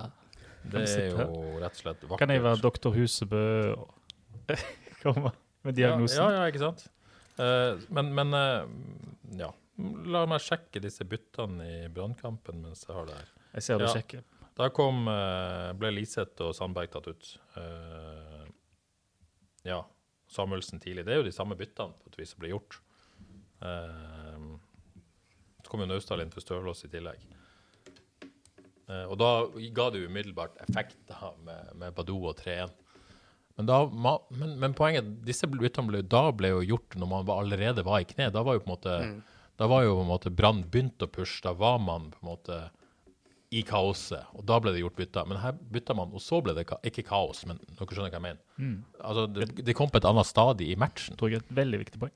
Det er jo rett og slett vakkert. Kan jeg være doktor Husebø og komme med diagnosen? Ja, ja, ja, ikke sant? Eh, men men eh, ja. La meg sjekke disse byttene i brannkampen mens jeg har det her. Jeg ser du Ja. sjekker. Da kom, eh, ble Liseth og Sandberg tatt ut. Ja. Samuelsen tidlig. Det er jo de samme byttene på et vis som ble gjort. Så kom jo Naustdal inn for Stølås i tillegg. Og da ga det umiddelbart effekt da, med, med Badou og 3-1. Men, da, men, men poenget disse byttene ble, da ble jo gjort når man allerede var i kne. Da var jo på en måte Da var jo på en måte Brann begynt å pushe. Da var man på en måte i kaoset, og da ble det gjort bytter. Men her bytta man, og så ble det ka ikke kaos, men dere skjønner hva jeg mener. Altså, det, det kom på et annet stadie i matchen. tror jeg er et veldig viktig poeng.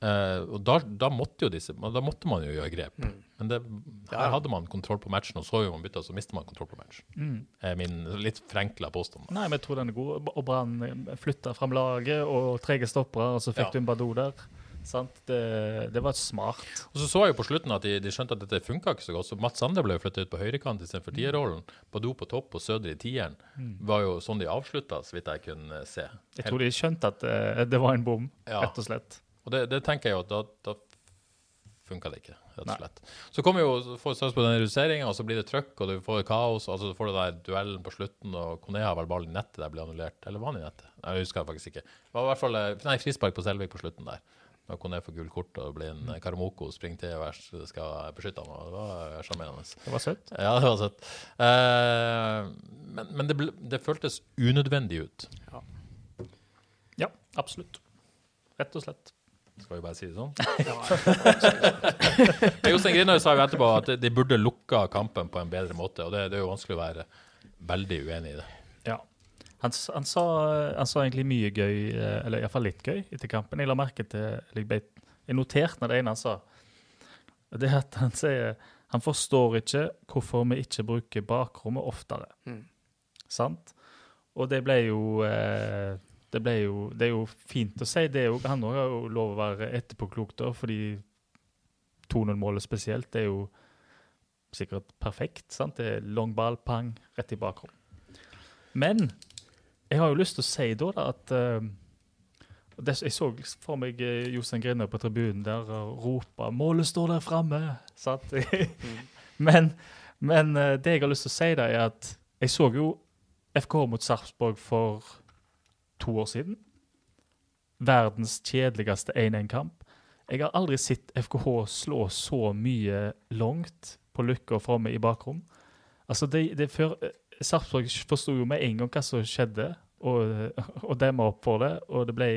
Eh, og da, da måtte disse Da måtte man jo gjøre grep. Men det, her hadde man kontroll på matchen, og så jo man bytta, så mister man kontroll på matchen. Er min litt forenkla påstand. Nei, men jeg tror den er god. Og Brann flytta fram laget og trege stoppere, og så fikk Ja. du en Badou der. Sant? Det, det var smart. Og så så jeg jo på slutten at de, de skjønte at dette funka ikke så godt, så Mats Sander ble flytta ut på høyrekant istedenfor tierrollen. Badou på topp og Søder i tieren. Var jo sånn de avslutta, så vidt jeg kunne se. Jeg tror de skjønte at eh, det var en bom, Ja. rett og slett. Og det, det tenker jeg jo da, da funka det ikke, rett og slett. Så kommer jo får støs på den reduseringa, og så blir det trøkk, og du får kaos. og så får du den duellen på slutten, og Kone har vel ballen i nettet der blir annullert. Eller var han i nettet? Nei, Jeg husker faktisk ikke. Det var i hvert fall eh, Nei, frispark på Selvik på slutten der. Da Kone får gult kort, og det blir en Mm. eh, Karamoko springer til og skal beskytte ham. og Det var sjarmerende. Det var søtt. Ja, det var søtt. Uh, men men det, ble, det føltes unødvendig ut, Ja, absolutt. Rett og slett. Skal vi bare si det sånn. Jostein Grinøy sa jo etterpå at de burde lukka kampen på en bedre måte, og det, det er jo vanskelig å være veldig uenig i det. Ja. Han, han, sa, han sa egentlig mye gøy, eh, eller iallfall litt gøy, etter kampen. Jeg la merke til jeg, jeg noterte det ene han sa. Det er at han sier han forstår ikke hvorfor vi ikke bruker bakrommet oftere. Mm. Sant? Og det ble jo eh, det, jo, det er jo fint å si. Det er jo, han òg har jo lov å være etterpåklok, da, fordi 2-0-målet spesielt det er jo sikkert perfekt. sant? Det er long ball, pang, rett i bakrom. Men jeg har jo lyst til å si da, da at uh, det, Jeg så for meg uh, Jostein Grinøy på tribunen der og rope 'Målet står der framme!' sant? men men uh, det jeg har lyst til å si, da, er at jeg så jo FK mot Sarpsborg for to år siden. Verdens kjedeligste 1-1-kamp. Jeg har aldri sett FKH slå så mye langt på Lykke og Fromme i bakrom. Altså, det, det før, eh, Sarpsborg forsto jo med en gang hva som skjedde, og, og demma opp for det. Og det ble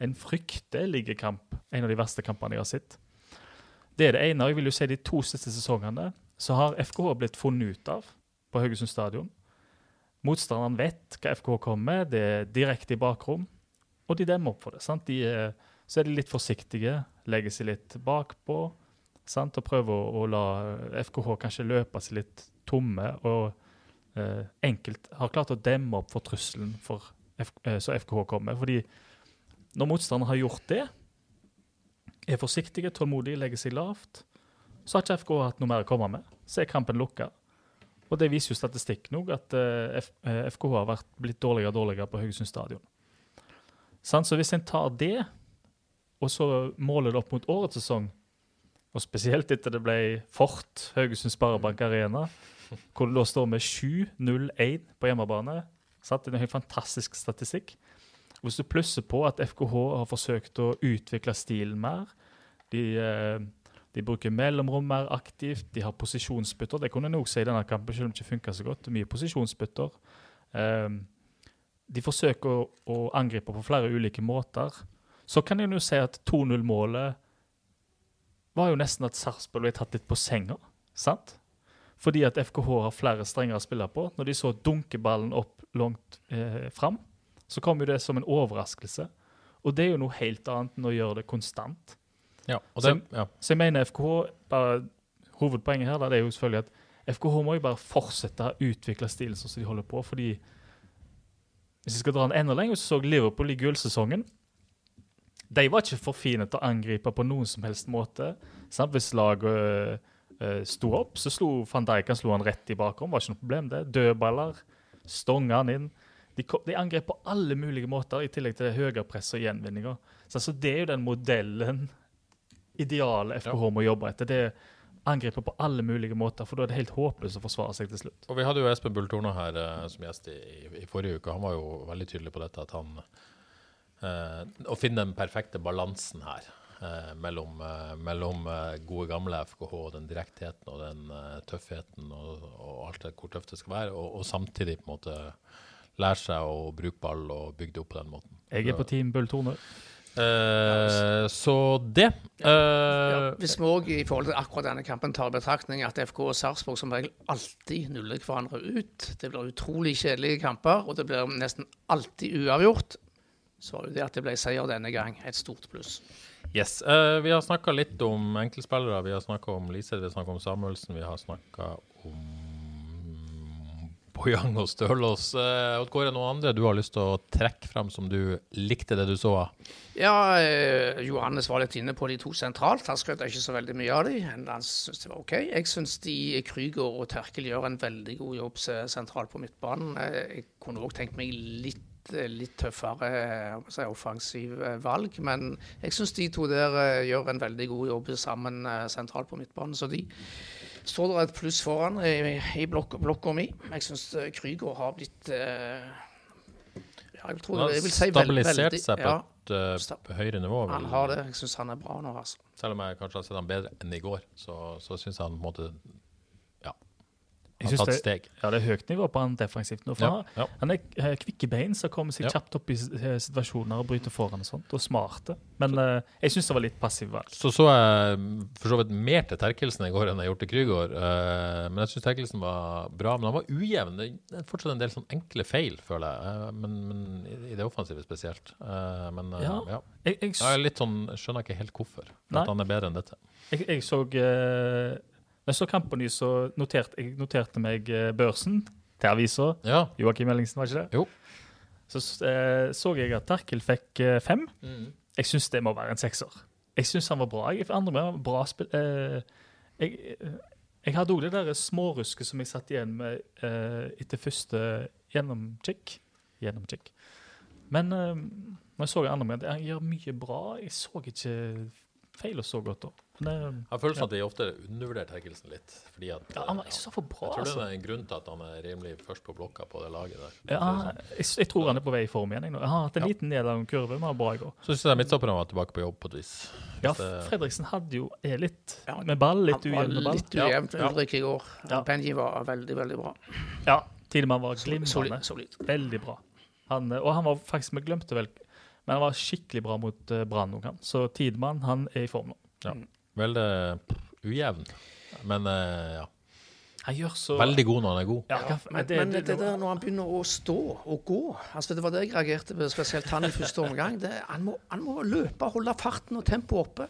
en fryktelig kamp. En av de verste kampene jeg har sett. Det er det ene. Jeg vil jo si de to siste sesongene så har FKH blitt funnet ut av på Haugesund stadion. Motstanderen vet hva FKH kommer med, det er direkte i bakrom, og de demmer opp for det. sant? De er, så er de litt forsiktige, legger seg litt bakpå sant? og prøver å, å la FKH kanskje løpe seg litt tomme. og eh, enkelt har klart å demme opp for trusselen for F, eh, så FKH kommer. Fordi når motstanderen har gjort det, er forsiktige, tålmodige, legger seg lavt, så har ikke FKH hatt noe mer å komme med. Så er kampen lukka. Og det viser jo statistikken òg, at eh, eh, FKH har vært blitt dårligere og dårligere på Haugesund stadion. Så hvis en tar det, og så måler det opp mot årets sesong, og spesielt etter det ble Fort Haugesund Sparebank Arena, hvor det da står med 7-0-1 på hjemmebane. Det er en helt fantastisk statistikk. Hvis du plusser på at FKH har forsøkt å utvikle stilen mer, de, eh, de bruker mellomrom mer aktivt, de har posisjonsbytter. Det kunne en også si i denne kampen, selv om det ikke funka så godt. Mye posisjonsbytter. Um, de forsøker å, å angripe på flere ulike måter. Så kan en jo si at 2-0-målet var jo nesten at Sarpsborg ble tatt litt på senga. sant? Fordi at FKH har flere strenger å spille på. Når de så dunkeballen opp langt eh, fram, så kom jo det som en overraskelse. Og det er jo noe helt annet enn å gjøre det konstant. Ja, og Så- ja. Så jeg mener FKH bare, Hovedpoenget her da, det er jo selvfølgelig at FKH må jo bare fortsette å utvikle stilen sånn som de holder på. fordi hvis vi skal dra den enda lenger, så så Liverpool i gullsesongen. De var ikke for fine til å angripe på noen som helst måte. Sant? Hvis laget øh, sto opp, så slo van Dijk han slo han rett i bakrom. Var ikke noe problem, det. Dødballer. Stonga han inn. De, kom, de angrep på alle mulige måter, i tillegg til det høye presset og gjenvinninga. Så altså, det er jo den modellen idealet FKH må jobbe etter. Det er angripe på alle mulige måter, for da er det helt håpløst å forsvare seg til slutt. Og vi hadde jo Espen Bull Torna her eh, som gjest i, i, forrige uke. Han var jo veldig tydelig på dette at han eh, Å finne den perfekte balansen her eh, mellom, eh, mellom eh, gode, gamle FKH og den direktheten og den eh, tøffheten og, og alt det hvor tøft det skal være, og, og samtidig på en måte lære seg å bruke ball og bygge det opp på den måten. Jeg er på Team Bull Torne. Eh, så det. Ja, eh, hvis vi òg i forhold til akkurat denne kampen tar i betraktning at FK og Sarpsborg som regel alltid nuller hverandre ut, det blir utrolig kjedelige kamper, og det blir nesten alltid uavgjort, så var jo det at det ble seier denne gang. Et stort pluss. Yes. Uh, vi har snakka litt om enkeltspillere. Vi har snakka om Lise, vi har snakka om Samuelsen, vi har snakka om Bojang og Stølås. Uh, Odd Kåre, noen andre du har lyst til å trekke frem som du likte det du så av? Ja, eh, Johannes var litt inne på de to sentralt. Han skrøt ikke så veldig mye av dem. Han syntes det var OK. Jeg syns de Krüger og Terkel gjør en veldig god jobb sentralt på midtbanen. Eh, Jeg kunne òg tenkt meg litt, eh, litt tøffere eh, si, offensiv eh, valg, men jeg syns de to der eh, gjør en veldig god jobb sammen eh, sentralt på midtbanen. Så de står det et pluss foran i, i blokk, blokka mi. Jeg syns Krüger har blitt eh, ja, jeg, tror, jeg vil si stabilisert veldig- seg på ja, et eh, høyere nivå. han har det. Jeg syns han er bra nå, altså. Selv om jeg kanskje har sett han bedre enn i går, så, så syns jeg han på en måte ja, har tatt det, steg. ja, det er høyt nivå på han defensivt nå. Ja, han, ja. han er kvikke kvikk i bein, som kommer seg kjapt opp i eh, situasjoner og bryter foran og sånt, og smarte. Men eh, jeg syns det var litt passivt valg. Så så jeg for så vidt mer til Terkelsen i går enn jeg gjorde til Krygård. Uh, men jeg syns Terkelsen var bra. Men han var ujevn. Det er fortsatt en del sånn enkle feil, føler jeg. Uh, men, men i- i det offensive spesielt. Eh, men eh, Ja. ja. Jeg, jeg, Jeg litt sånn, skjønner ikke helt hvorfor. At han er bedre enn dette. jeg, jeg så jeg så kampen ny, så noterte jeg noterte meg eh, børsen til avisa. Ja. Joakim Ellingsen, var ikke det? Jo. Så eh, så jeg at Terkel fikk eh, fem. Jeg syns det må være en sekser. Jeg syns han var bra. Jeg andre med bra spill. Eh, jeg, eh, jeg hadde òg det der smårusket som jeg satt igjen med eh, etter første gjennomkikk. Gjennomkikk. Men eh, når jeg så andre med, han gjør mye bra. Jeg så ikke feil og så godt da. Eh, Jeg har følelsen at de ofte undervurderer Terkelsen litt. Fordi at, ja, han var, jeg så for bra, jeg tror altså. det er en grunn til at han er rimelig først på blokka på det laget der. Ja, jeg, jeg tror han er på vei i form igjen. jeg. Han har hatt en Ja. liten nedadgående kurve, men var bra i går. Så syns jeg midtstopperne var tilbake på jobb på et vis. Ja, Fredriksen hadde jo er litt med ball, litt ujevn med ball. litt ujevnt med ja. Ulrik i går. Ja. Penji var veldig, veldig bra. Ja, Tidemann var glimrende. solid. Veldig bra. Han, eh, og han var faktisk, vi glemte vel, men han var skikkelig bra mot uh, Brann. Så Tidemann han er i form nå. Ja. Veldig ujevn. Men eh, ja. Han gjør så veldig god når han er god. Ja, ja. Men, det- men det- det, der når han begynner å stå og gå altså Det var det jeg reagerte på, spesielt han i første omgang. Det, han, må, han må løpe, holde farten og tempoet oppe.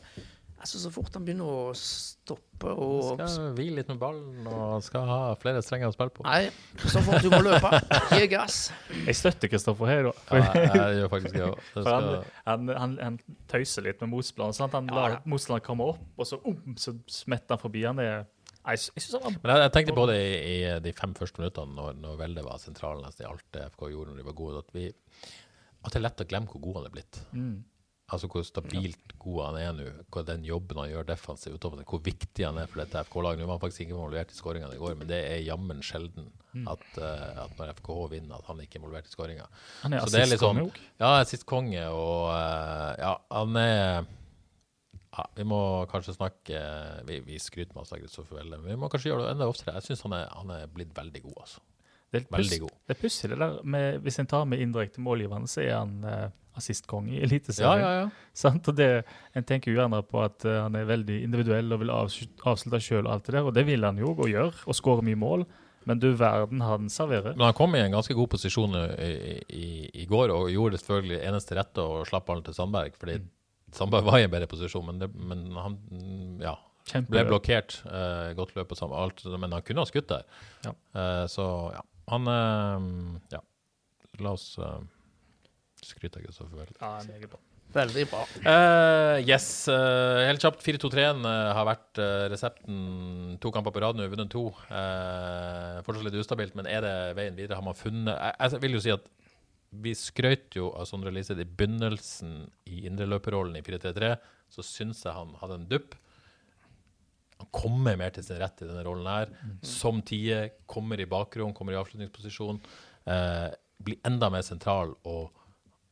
Altså Så fort han begynner å stoppe og Skal hvile litt med ballen og skal ha flere strenger å spille på. Nei, så fort du må løpe. Gi gass. Jeg støtter Kristoffer her. Ja, jeg, gjør faktisk det òg. For han, han, han, han tøyser litt med motspilleren. Sant? Han Ja, lar ja. motstanderen komme opp, og så, um, så smetter han forbi. Han er Nei, Jeg, jeg synes han var Men jeg, jeg tenkte på det i, i de fem første minuttene, når, når Velde var sentralen nesten i alt det FK gjorde når de var gode, at, vi, at det er lett å glemme hvor god han er blitt. Mm. Altså hvor stabilt god han er nå, hvor den jobben han gjør defensivt, hvor viktig han er for dette FK-laget. Nå var han faktisk ikke involvert i skåringene i går, men det er jammen sjelden Mm. at, uh, at når FKH vinner, at han ikke er involvert i skåringa. Han er assistkonge òg. Ja, assistkonge og uh, ja, han er ja, Vi må kanskje snakke Vi, vi skryter masse av Kristoffer Welle, men vi må kanskje gjøre det enda oftere. Jeg syns han, han er blitt veldig god, altså. Det er Veldig god. Det er pussig, det der med Hvis en tar med indirekte målgiverne, så er han eh, assistkonge i Eliteserien. ja, ja. ja. Og det, en tenker jo gjerne på at eh, han er veldig individuell og vil avslutte sjøl og alt det der, og det vil han jo, og gjør, og skårer mye mål. Men du verden han serverer. Men han kom i en ganske god posisjon i, i, i går, og gjorde det selvfølgelig eneste rette og slapp ballen til Sandberg, fordi Sandberg var i en bedre posisjon, men, det, men han mm, ja, ble blokkert. eh, godt løp og alt, men han kunne ha skutt der. Ja. Eh, så ja, han eh, Ja, la oss uh, skryte av Kristoffer Welle. Ja, meget bra. Veldig bra. Uh, yes. Uh, helt kjapt. 4-2-3-en uh, har vært eh, resepten. To kamper på rad nå, vunnet to. Eh, fortsatt litt ustabilt, men er det veien videre? Har man funnet Jeg, jeg vil jo si at vi skrøt jo av Sondre Liseth i begynnelsen i indreløperrollen i 4-3-3. Så syns jeg han hadde en dupp. Han kommer mer til sin rett i denne rollen her. Som tie, kommer i bakrom, kommer i avslutningsposisjon. Eh, blir enda mer sentral og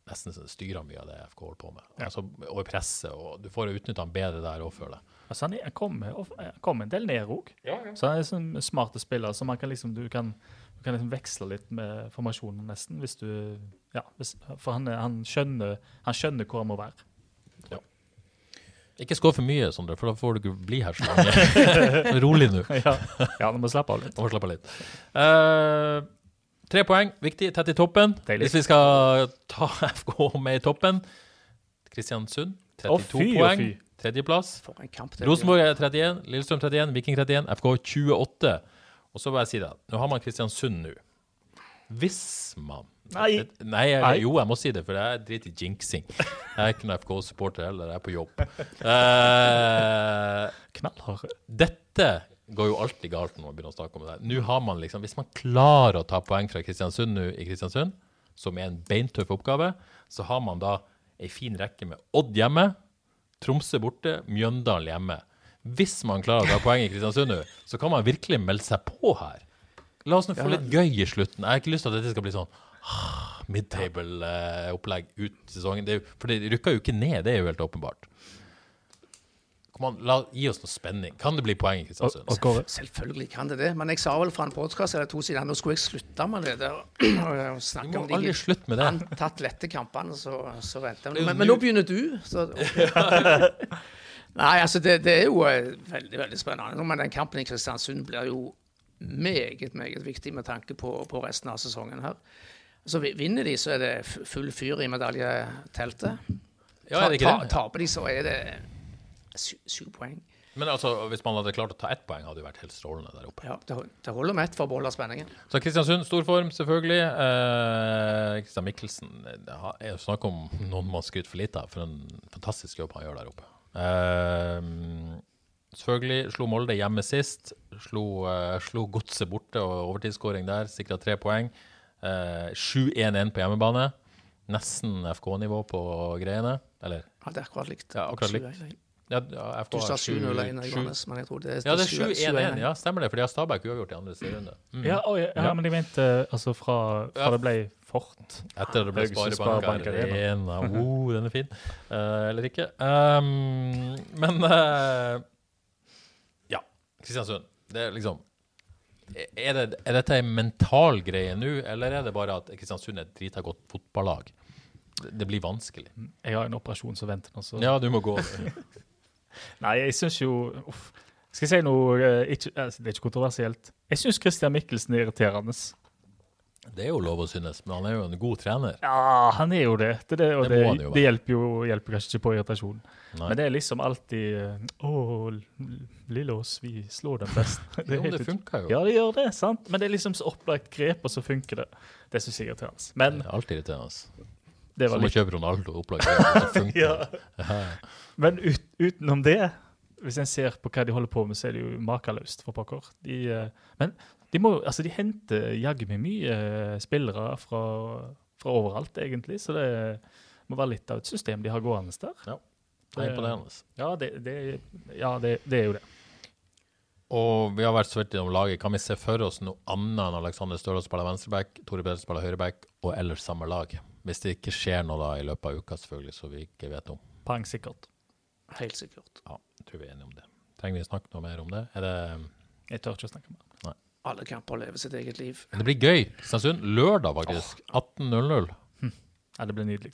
nesten styrer mye av det FK holder på med. Altså, og i presset, og du får utnytta han bedre der òg, føler jeg. Altså, han, er, kommer, of- en del ned òg. Så han er sånn smarte spiller, så man kan liksom, du kan, du kan liksom veksle litt med formasjonen, nesten. hvis du, ja, hvis, For han, han, skjønner, han skjønner hvor han må være. Ikke skål for mye, Sondre, for da får du ikke bli her så lenge. Rolig nå. ja, ja, du må slappe av litt. Må slappe av litt. Uh, tre poeng, viktig. Tett i toppen. Deilig. Hvis vi skal ta FK med i toppen Kristiansund, 32 oh, fy, poeng. Tredjeplass. Rosenborg er 31, Lillestrøm 31, Viking 31, FK 28. Og så vil jeg si det, nå har man Kristiansund nå. Hvis man Nei. Nei, jeg, jo, jeg må si det, for jeg driter i jinxing. Jeg er ikke noen FK-supporter heller, jeg er på jobb. Uh, Knallhard. dette går jo alltid galt når man begynner å snakke om det. Nå har man liksom, Hvis man klarer å ta poeng fra Kristiansund nå i Kristiansund, som er en beintøff oppgave, så har man da ei fin rekke med Odd hjemme, Tromsø borte, Mjøndalen hjemme. Hvis man klarer å ta poeng i Kristiansund nå, så kan man virkelig melde seg på her. La oss nå få litt gøy i slutten. Jeg har ikke lyst til at dette skal bli sånn ah, midtable-opplegg ut sesongen. Det er jo, for det rykker jo ikke ned, det er jo helt åpenbart. Kom an, la, gi oss noe spenning. Kan det bli poeng i Kristiansund? og Kåre, Selvfølgelig kan det det. Men jeg sa vel fra en podkast eller to siden nå skulle jeg slutte med det der. og Du snakke må om de aldri slutte med det. antatt lette kampene, så, så venter er vi. Men, men nå begynner du. Så, Nei, altså det, det er jo eh, veldig veldig spennende. Men den kampen i Kristiansund blir jo meget meget viktig med tanke på, på resten av sesongen her. Så Vinner de, så er det full fyr i medaljeteltet. Ja, er det ikke Ta- det? Taper de, så er det sy- syv poeng. Men altså, hvis man hadde klart å ta ett poeng, hadde det vært helt strålende der oppe. Ja, det, holder med ett for å beholde spenningen. Så Kristiansund, stor form, selvfølgelig. Eh, Kristian Mikkelsen det er jo snakk om noen man skryter for lite av, for en fantastisk jobb han gjør der oppe. Eh, selvfølgelig slo Molde hjemme sist. Slo, uh, slo Godset borte og overtidsskåring der. Sikra tre poeng. Uh, 7-1-1 på hjemmebane. Nesten FK-nivå på greiene. Eller Ja, det er akkurat likt. Ja, akkurat likt. ja, ja, FK Du sa 7-0-1, men jeg tror det er Ja, det er 7-1. 7-1-1. Ja, stemmer det. For de har Stabæk uavgjort i andre serierunde. Mm. ja, oi, ja, Ja. men jeg mente altså fra, fra Ja. det ble Fort. Etter det ble Sparebank Arena. Oh, den er fin. Uh, eller ikke. Um, men eh, ja, Kristiansund. Det er liksom er, det, er dette en mental greie nå, eller er det bare at Kristiansund er et drita godt fotballag? Det, det blir vanskelig. Jeg har en operasjon som venter nå, så Ja, du må gå. Nei, jeg syns jo uff. Skal jeg si noe eh, ikke, altså, Det er ikke kontroversielt. Jeg syns Christian Mikkelsen er irriterende. Det er jo lov å synes, men han er jo en god trener. Ja, han er jo det. Det, det, og Det det, jo det, hjelper jo hjelper kanskje ikke på irritasjonen. Men det er liksom alltid eh, Å, Lillås, vi slår dem best. Det Jo, det funker jo. Ja, det gjør det, sant? Men det er liksom så opplagt grep, og så funker det. Det syns jeg er irriterende. Men Det er alltid irriterende. det var Som å litt kjøpe Ronaldo opplagt. Det funker. ja. Men ut, utenom det, hvis en ser på hva de holder på med, så er det jo makeløst, for pokker. De, eh, men de, må, altså, de henter jaggu meg mye eh, spillere fra, fra overalt, egentlig. Så det må være litt av et system de har gående der. Det er imponerende. Ja, det, det, ja det, det er jo det. Og vi har vært så vidt innom laget. Kan vi se for oss noe annet enn Alexander Støle spiller venstreback, Tore Pedersen spiller høyreback, og ellers samme lag? Hvis det ikke skjer noe da i løpet av uka, selvfølgelig, så vi ikke vet om. Pang sikkert. Helt sikkert. Ja, jeg tror vi er enige om det. Trenger vi snakke noe mer om det? Er det Jeg tør ikke å snakke mer. Alle kamper lever sitt eget liv. Det blir gøy. Kristiansund, lørdag faktisk. 18.00. Ja, det blir nydelig.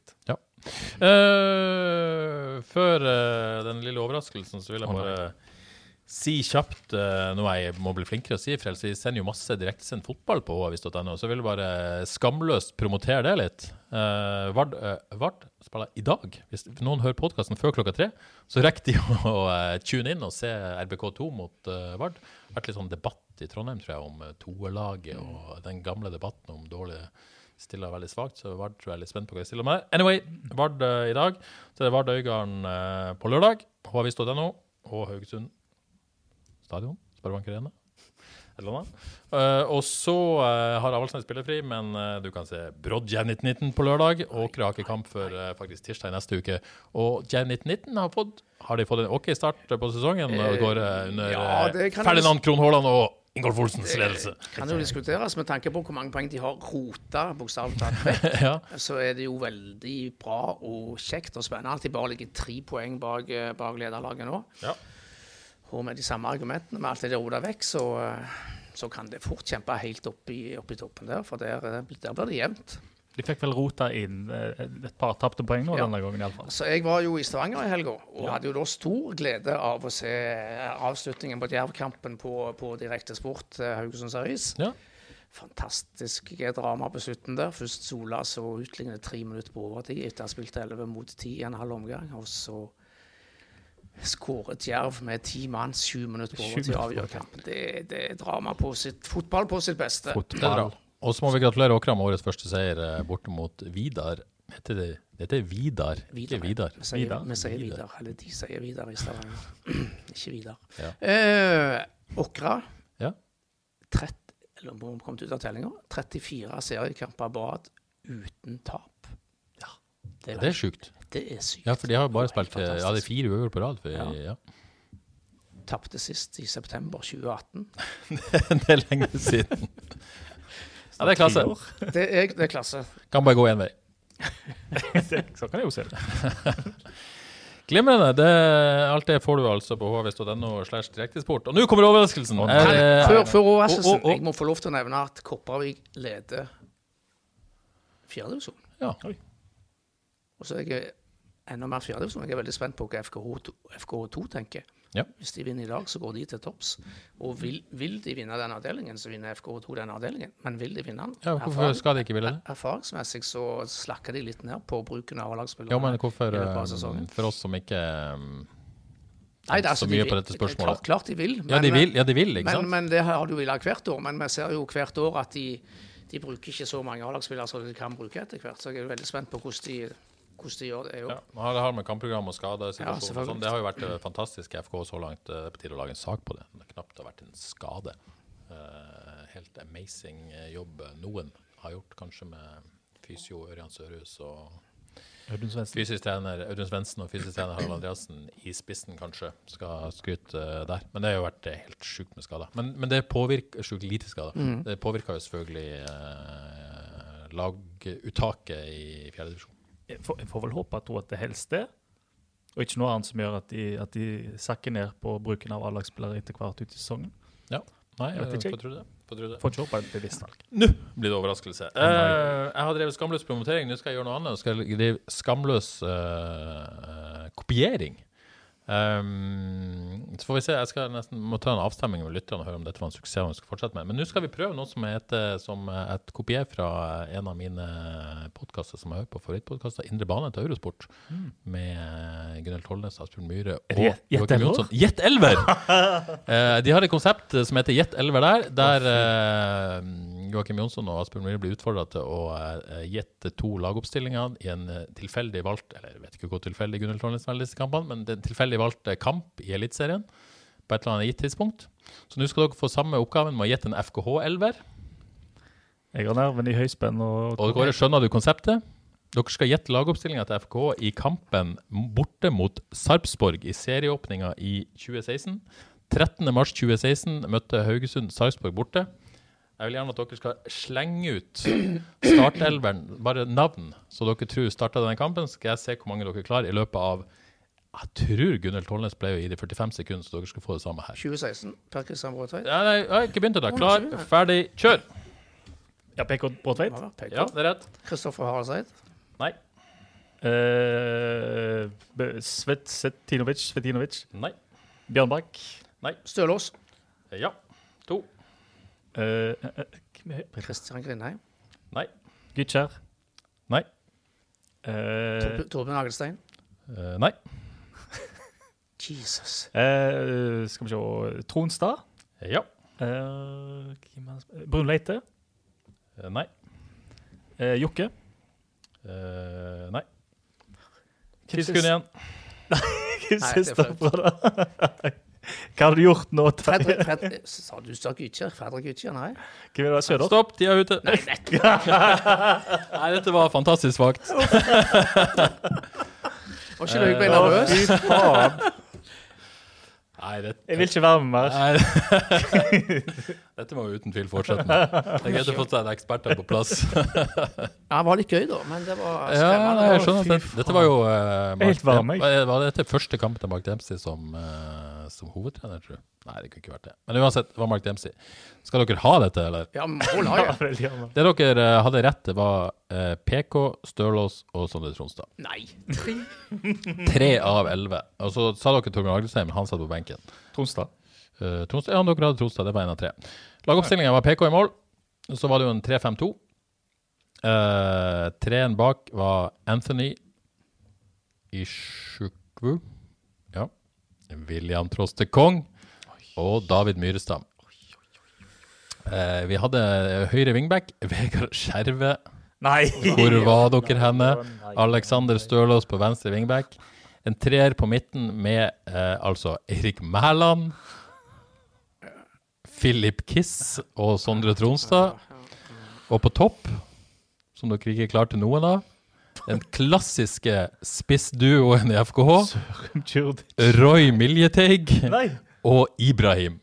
Eh, før uh, den lille overraskelsen, så vil jeg bare si kjapt uh, noe jeg må bli flinkere å si, for ellers sender jo masse direktesendt fotball på havis.no. så jeg vil bare skamløst promotere det litt. Uh, Vard, uh, Vard spiller i dag. Hvis noen hører podkasten før klokka tre, så rekker de å uh, tune inn og se RBK2 mot uh, Vard. Det har vært litt sånn debatt i Trondheim, tror jeg, om toerlaget og den gamle debatten om dårlig stiller veldig svakt, så Vard tror jeg er litt spent på hva de stiller med. Anyway, Vard eh, i dag. Så er det Vard Øygarden eh, på lørdag på avis.no og Haugesund stadion, Sparebank Arena. Eh, og så uh, har Avaldsnes spillefri, men uh, du kan se Brodd Jev 1919 på lørdag. og Krakekamp før faktisk tirsdag i neste uke. Og Jev 1919 har fått Har de fått en OK start på sesongen? og går eh, under ja, det Ferdinand Kronhåland Haaland og Ingolf Olsens ledelse. Kan jo diskuteres med tanke på hvor mange poeng de har rota, bokstavelig talt. vekk. ja. Så er det jo veldig bra og kjekt og spennende at de bare ligger tre poeng bak, bak lederlaget nå. Ja. Og med de samme argumentene, med alt det der rota vekk, så, eh, så kan det fort kjempe helt opp i, opp i toppen der, for der, eh, der blir det jevnt. De fikk vel rota inn eh, et par tapte poeng nå Ja. denne gangen, iallfall. Så jeg var jo i Stavanger i helga, og hadde jo da stor glede av å se avslutningen på Djerv-kampen på, på direkte sport eh, Haugesunds Avis. Ja. Fantastisk drama på slutten der. Først Sola så utlignet tre minutter på overtid etter å ha spilt 11 mot 10 i en halv omgang. Og så skåret Jerv med ti mann sju minutter på overtid til å avgjøre kampen. Det, det er drama på sitt fotball på sitt beste. Er bra. Og så må vi gratulere Åkra med årets første seier eh, borte mot Vidar. Heter det Dette er Vidar, ikke Vidar. Vi sier Vidar. vi sier Vidar. Vidar. Eller de sier Vidar i Stavanger. ikke Vidar. Ja. Eh, Åkra Ja. 30, eller om vi kom ut av tellinga, 34 seriekamper bad uten tap. Ja, det, Det er sjukt. Det er sykt. Ja, for de har bare spilt eh, Ja, det er fire uavgjort på rad. For, Ja. ja. Tapte sist i september 2018. det er lenge siden. Ja, det er klasse. Det er, det er klasse. Kan bare gå én vei. Så kan jeg jo se det. Glimrende. Det, alt det får du altså på hv.no. slash direktesport. Og nå kommer overraskelsen. Å, Er nei. Før, før overraskelsen, oh, oh. jeg må få lov til å nevne at Kopervik leder fjerdedivisjon. Ja. Og så er jeg enda mer fjerdedivisjon. Jeg er veldig spent på hva FKH2, FK2 tenker. Ja. Hvis de vinner i dag, så går de til topps. Og vil, vil de vinne den avdelingen, så vinner FKH2 den avdelingen. Men vil de vinne den? ja, hvorfor erfaring- skal de ikke ville det? Erfaringsmessig så slakker de litt ned på bruken av A-lagsspillere. Jo, men hvorfor eh, sesongen. For oss som ikke um, Nei, det er så altså, mye de på dette spørsmålet. Klart, klart de vil. Ja, de vil, ja, de vil ikke men, sant? men det har du villet hvert år. Men vi ser jo hvert år at de, de bruker ikke så mange A-lagsspillere som de kan bruke etter hvert. Så jeg er veldig spent på hvordan de, hvordan de gjør det. Jo. Ja, har det har med kampprogram og Ja, og sånn. Det har jo vært eh, fantastisk i FK så langt. Det er på tide å lage en sak på det. Det har knapt har vært en skade. Eh, helt amazing eh, jobb noen har gjort, kanskje med fysio Ørjan Sørhus og fysisk trener Audun Svendsen og fysisk trener Harald Andreassen i spissen, kanskje, skal skryte eh, der. Men det har jo vært eh, helt sjukt med skader. Men, men det påvirker sjukt lite skader. Mm. Det påvirker jo selvfølgelig eh, laguttaket i fjerdedivisjon. Jeg får, jeg får vel håpe at, at det helst det, og ikke noe annet som gjør at de, at de sakker ned på bruken av A-lagsspillere etter hvert ut i sesongen. Nei, Jeg vet ikke. får tro det. Får ikke håpe et bevisst valg. Nå blir det overraskelse. Uh, jeg har drevet skamløs promotering, nå skal jeg gjøre noe annet. Nå skal jeg drive skamløs uh, kopiering. Um, så får vi se. Jeg skal nesten må ta en avstemning med lytterne og høre om dette var en suksess. om vi skal fortsette med. Men nå skal vi prøve noe som heter som et kopier fra en av mine podkaster som jeg hører på, favorittpodkaster, Indre bane til Eurosport, med Gunhild Tollnes, Asbjørn Myhre og Joakim? Jonsson. Jet Elver! uh, de har et konsept som heter Jet Elver der, der eh, Joakim Jonsson og Asbjørn Myhre blir utfordra til å eh, gjette to lagoppstillinger i en eh, tilfeldig valgt Eller jeg vet ikke hvor tilfeldig Gunhild Trondheim disse kampene, men det er en tilfeldig valgt kamp i Eliteserien på et eller annet gitt tidspunkt. Så nå skal dere få samme oppgaven med å gjette en FKH-elver. Jeg har nerven i høyspenn. Og, Og dere skjønner du konseptet? Dere skal gjette lagoppstillinga til FK i kampen borte mot Sarpsborg i serieåpninga i 2016. 13.3.2016 møtte Haugesund Sarpsborg borte. Jeg vil gjerne at dere skal slenge ut startelveren, bare navn, så dere tror starta denne kampen. Så skal jeg se hvor mange dere klarer i løpet av Jeg tror Gunhild Tollnes ble jo i de 45 sekunder, så dere skal få det samme her. 2016. Per Kristian Bråtveit. Ja, nei, jeg har ikke begynt ennå. Klar, ferdig, kjør! Ja, PK Bråtveit. Ja, det er rett. Kristoffer Haraldseid. Nei. Uh, Svet Svetinovic. Svetinovic. Nei. Bjørn Nei. Stølås. Ja. To. Uh, uh, Kristian Grindheim. Nei. Gytkjær. Nei. Uh, Torbjørn Agelstein. Uh, nei. Jesus. uh, skal vi se Tronstad. Ja. Uh, Brunleite? Uh. Eh, nei. Uh, Jokke. Eh, nei. Ti sekunder igjen. Nei, det siste fra da? Hva har du gjort nå? Fredrik? Fredrik, sa du sa Gytjer? Fredrik Gytjer, nei? Vil du ha, Søder? Stopp, de er ute. Nei, dette var fantastisk svakt. Var ikke Løgbein Å, nervøs? fy faen. Nei, det, Jeg vil ikke være med mer. Nei. Dette må vi uten tvil fortsette med. Det er greit å få seg eksperter på plass. Ja, det var litt gøy, da, men det var Ja, skremmende. nei, jeg skjønner at det, Dette var jo uh, Helt varm, jeg. Var var dette første kampen til Mark Dempsey som, eh, som hovedtrener, tror du? Nei, det kunne ikke vært det. Men uansett, det var Mark Dempsey. Skal dere ha dette, eller? Ja, mål har jeg. Det dere eh, hadde rett, det var eh, PK, Stølås og Sondre Tronstad. Nei. Tre. Tre av elleve. Og så sa dere Torbjørn Agdestein, men han satt på benken. Tronstad. Uh, Tronstad, ja, dere hadde Tronstad. Det var én av tre. Lagoppstillinga var PK i mål. Så var det jo en 3-5-2. Uh, Treen bak var Anthony Ishukwu. Ja. William Troste Kong og David Myrestad. Eh, vi hadde høyre wingback, Vegard Skjerve. Nei! Hvor var dere henne? Alexander Stølås på venstre wingback. En treer på midten med eh, altså Eirik Mæland, Philip Kiss og Sondre Tronstad. Og på topp, som dere ikke klarte noen av, den klassiske spissduoen i FKH, Roy Miljeteig og Ibrahim.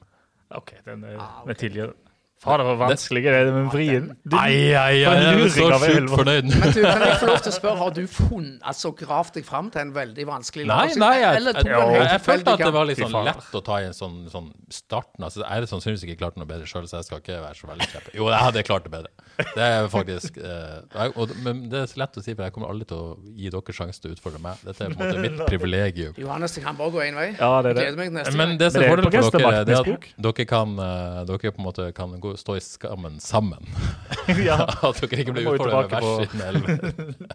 OK, den er med tidligere. Faen, det var vanskelig, det med vrien. Ai, ai, ai, jeg er så sjukt fornøyd nå. Men du, kan jeg få lov til å spørre, har du funnet, altså gravd deg fram til en veldig vanskelig Nei, nei, jeg, jeg, jeg, jeg følte at det var litt sånn lett å ta i en sånn, sånn starten. Altså, jeg hadde sannsynligvis ikke klart noe bedre sjøl, så jeg skal ikke være så veldig kjepp. Jo, jeg hadde klart det bedre. Det er faktisk eh, jeg, og, Men det er så lett å si, for jeg kommer aldri til å gi dere sjansen til å utfordre meg. Dette er på en måte mitt privilegium. Johannes, det kan bare gå én vei. Ja, det er det. Gleder meg til neste Men det som er det er fordelen for dere, det er at dere kan, eh, dere på en måte kan gå, stå i skammen sammen. ja, At dere ikke blir utfordret med vers innen elleve.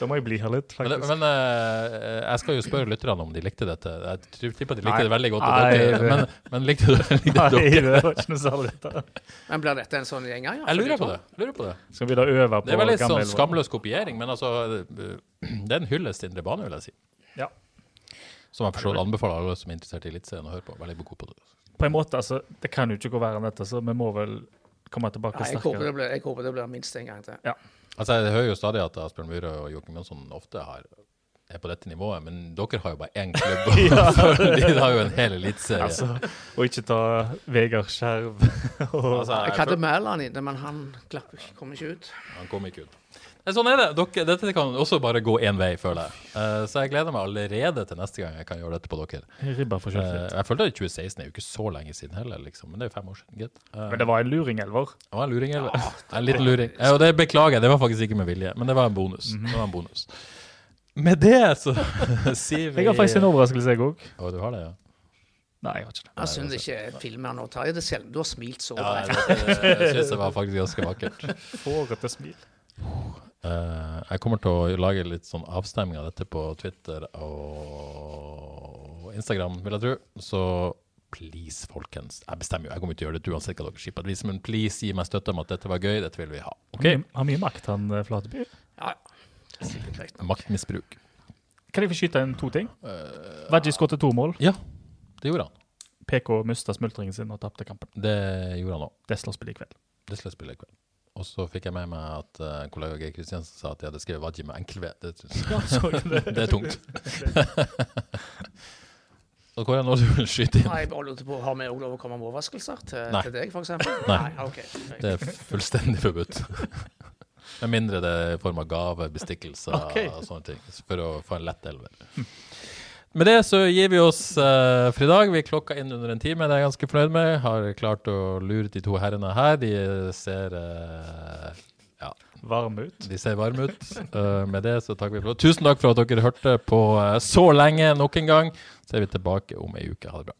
da må jeg bli her litt, Men, faktisk. men eh, jeg skal jo spørre lytterne om de likte dette. Jeg tror- tipper de likte Nei. det veldig godt. Nei, dere, det- men, men likte, du- likte Nei, dere? det var ikke noe særlig. Men blir dette en sånn gjeng ja? Jeg lurer på det. Lurer på det. Skal vi da øve på Det er veldig sånn skamløs kopiering, men altså eh, Det er en hyllest til indre bane, vil jeg si. Ja. Som jeg forstår anbefaler alle som er interessert i Eliteserien å høre på. Veldig god på det. På en måte, altså, det kan jo ikke gå verre enn dette, så vi må vel komme tilbake Ja, jeg, håper det sterkere. blir, jeg håper det blir minst en gang til. Altså, Jeg hører jo stadig at Asbjørn Myhre og Joakim Jonsson ofte har, er på dette nivået, men dere har jo bare én klubb. ja. De har jo en hel eliteserie. Altså, og ikke ta Vegard Skjerv og Altså, Jeg hadde Mæland inne, men han kom ikke ut. Han kom ikke ut. Sånn er det. Dere, dette kan også bare gå én vei, føler jeg. Uh, så jeg gleder meg allerede til neste gang jeg kan gjøre dette på dere. ribba for uh, jeg følte at 2016 er jo ikke så lenge siden heller, liksom. Men det er jo fem år siden. gitt. Eh, Men det var en luring, Elvor. det var en luring, eller? en liten luring. Eh, og det beklager jeg, det var faktisk ikke med vilje, men det var en bonus. Mhm. Det var en bonus. Med det så sier vi Jeg har faktisk en overraskelse, jeg òg. Oh, du har det, ja? Nei, jeg har ikke det. Jeg syns ikke filmen nå tar Det selv. du har smilt så Ja, bredt. jeg, jeg syns det var faktisk ganske vakkert. Fårete smil. Eh, jeg kommer til å lage litt sånn avstemning av dette på Twitter og Instagram, vil jeg tro. Så please, folkens. Jeg bestemmer jo, jeg kommer ikke til å gjøre det uansett hva dere skipper. Vis, Men please, gi meg støtte om at dette var gøy. Dette vil vi ha. Ok, Har mye makt, han eh, Flateby. Ja, det nok. Maktmisbruk. Kan jeg få skyte inn to ting? Veggie skåret to mål. Ja, det gjorde han. PK mista smultringen sin og tapte kampen. Det gjorde han òg. Desla spiller i kveld. Det skal jeg spille i kveld. Og så fikk jeg med meg at uh, kollega Geir Kristiansen sa at de hadde skrevet Wadji med enkel V. Det, det er tungt. og Kåre, når du vil skyte inn Nei, jeg bare lurte på, Har vi òg lov å komme med overraskelser til, Nei. til deg, f.eks.? Nei. Nei okay. Det er fullstendig forbudt. Med mindre det er i form av gave, bestikkelser okay. og sånne ting. For å få en lett elver. Med det så gir vi oss uh, for i dag. Vi er klokka inn under en time. Det er jeg ganske fornøyd med. Har klart å lure de to herrene her. De ser uh, ja, Varme ut. de ser varme ut. Uh, med det så takker vi for Tusen takk for at dere hørte på så lenge nok en gang. Så er vi tilbake om ei uke. Ha det bra.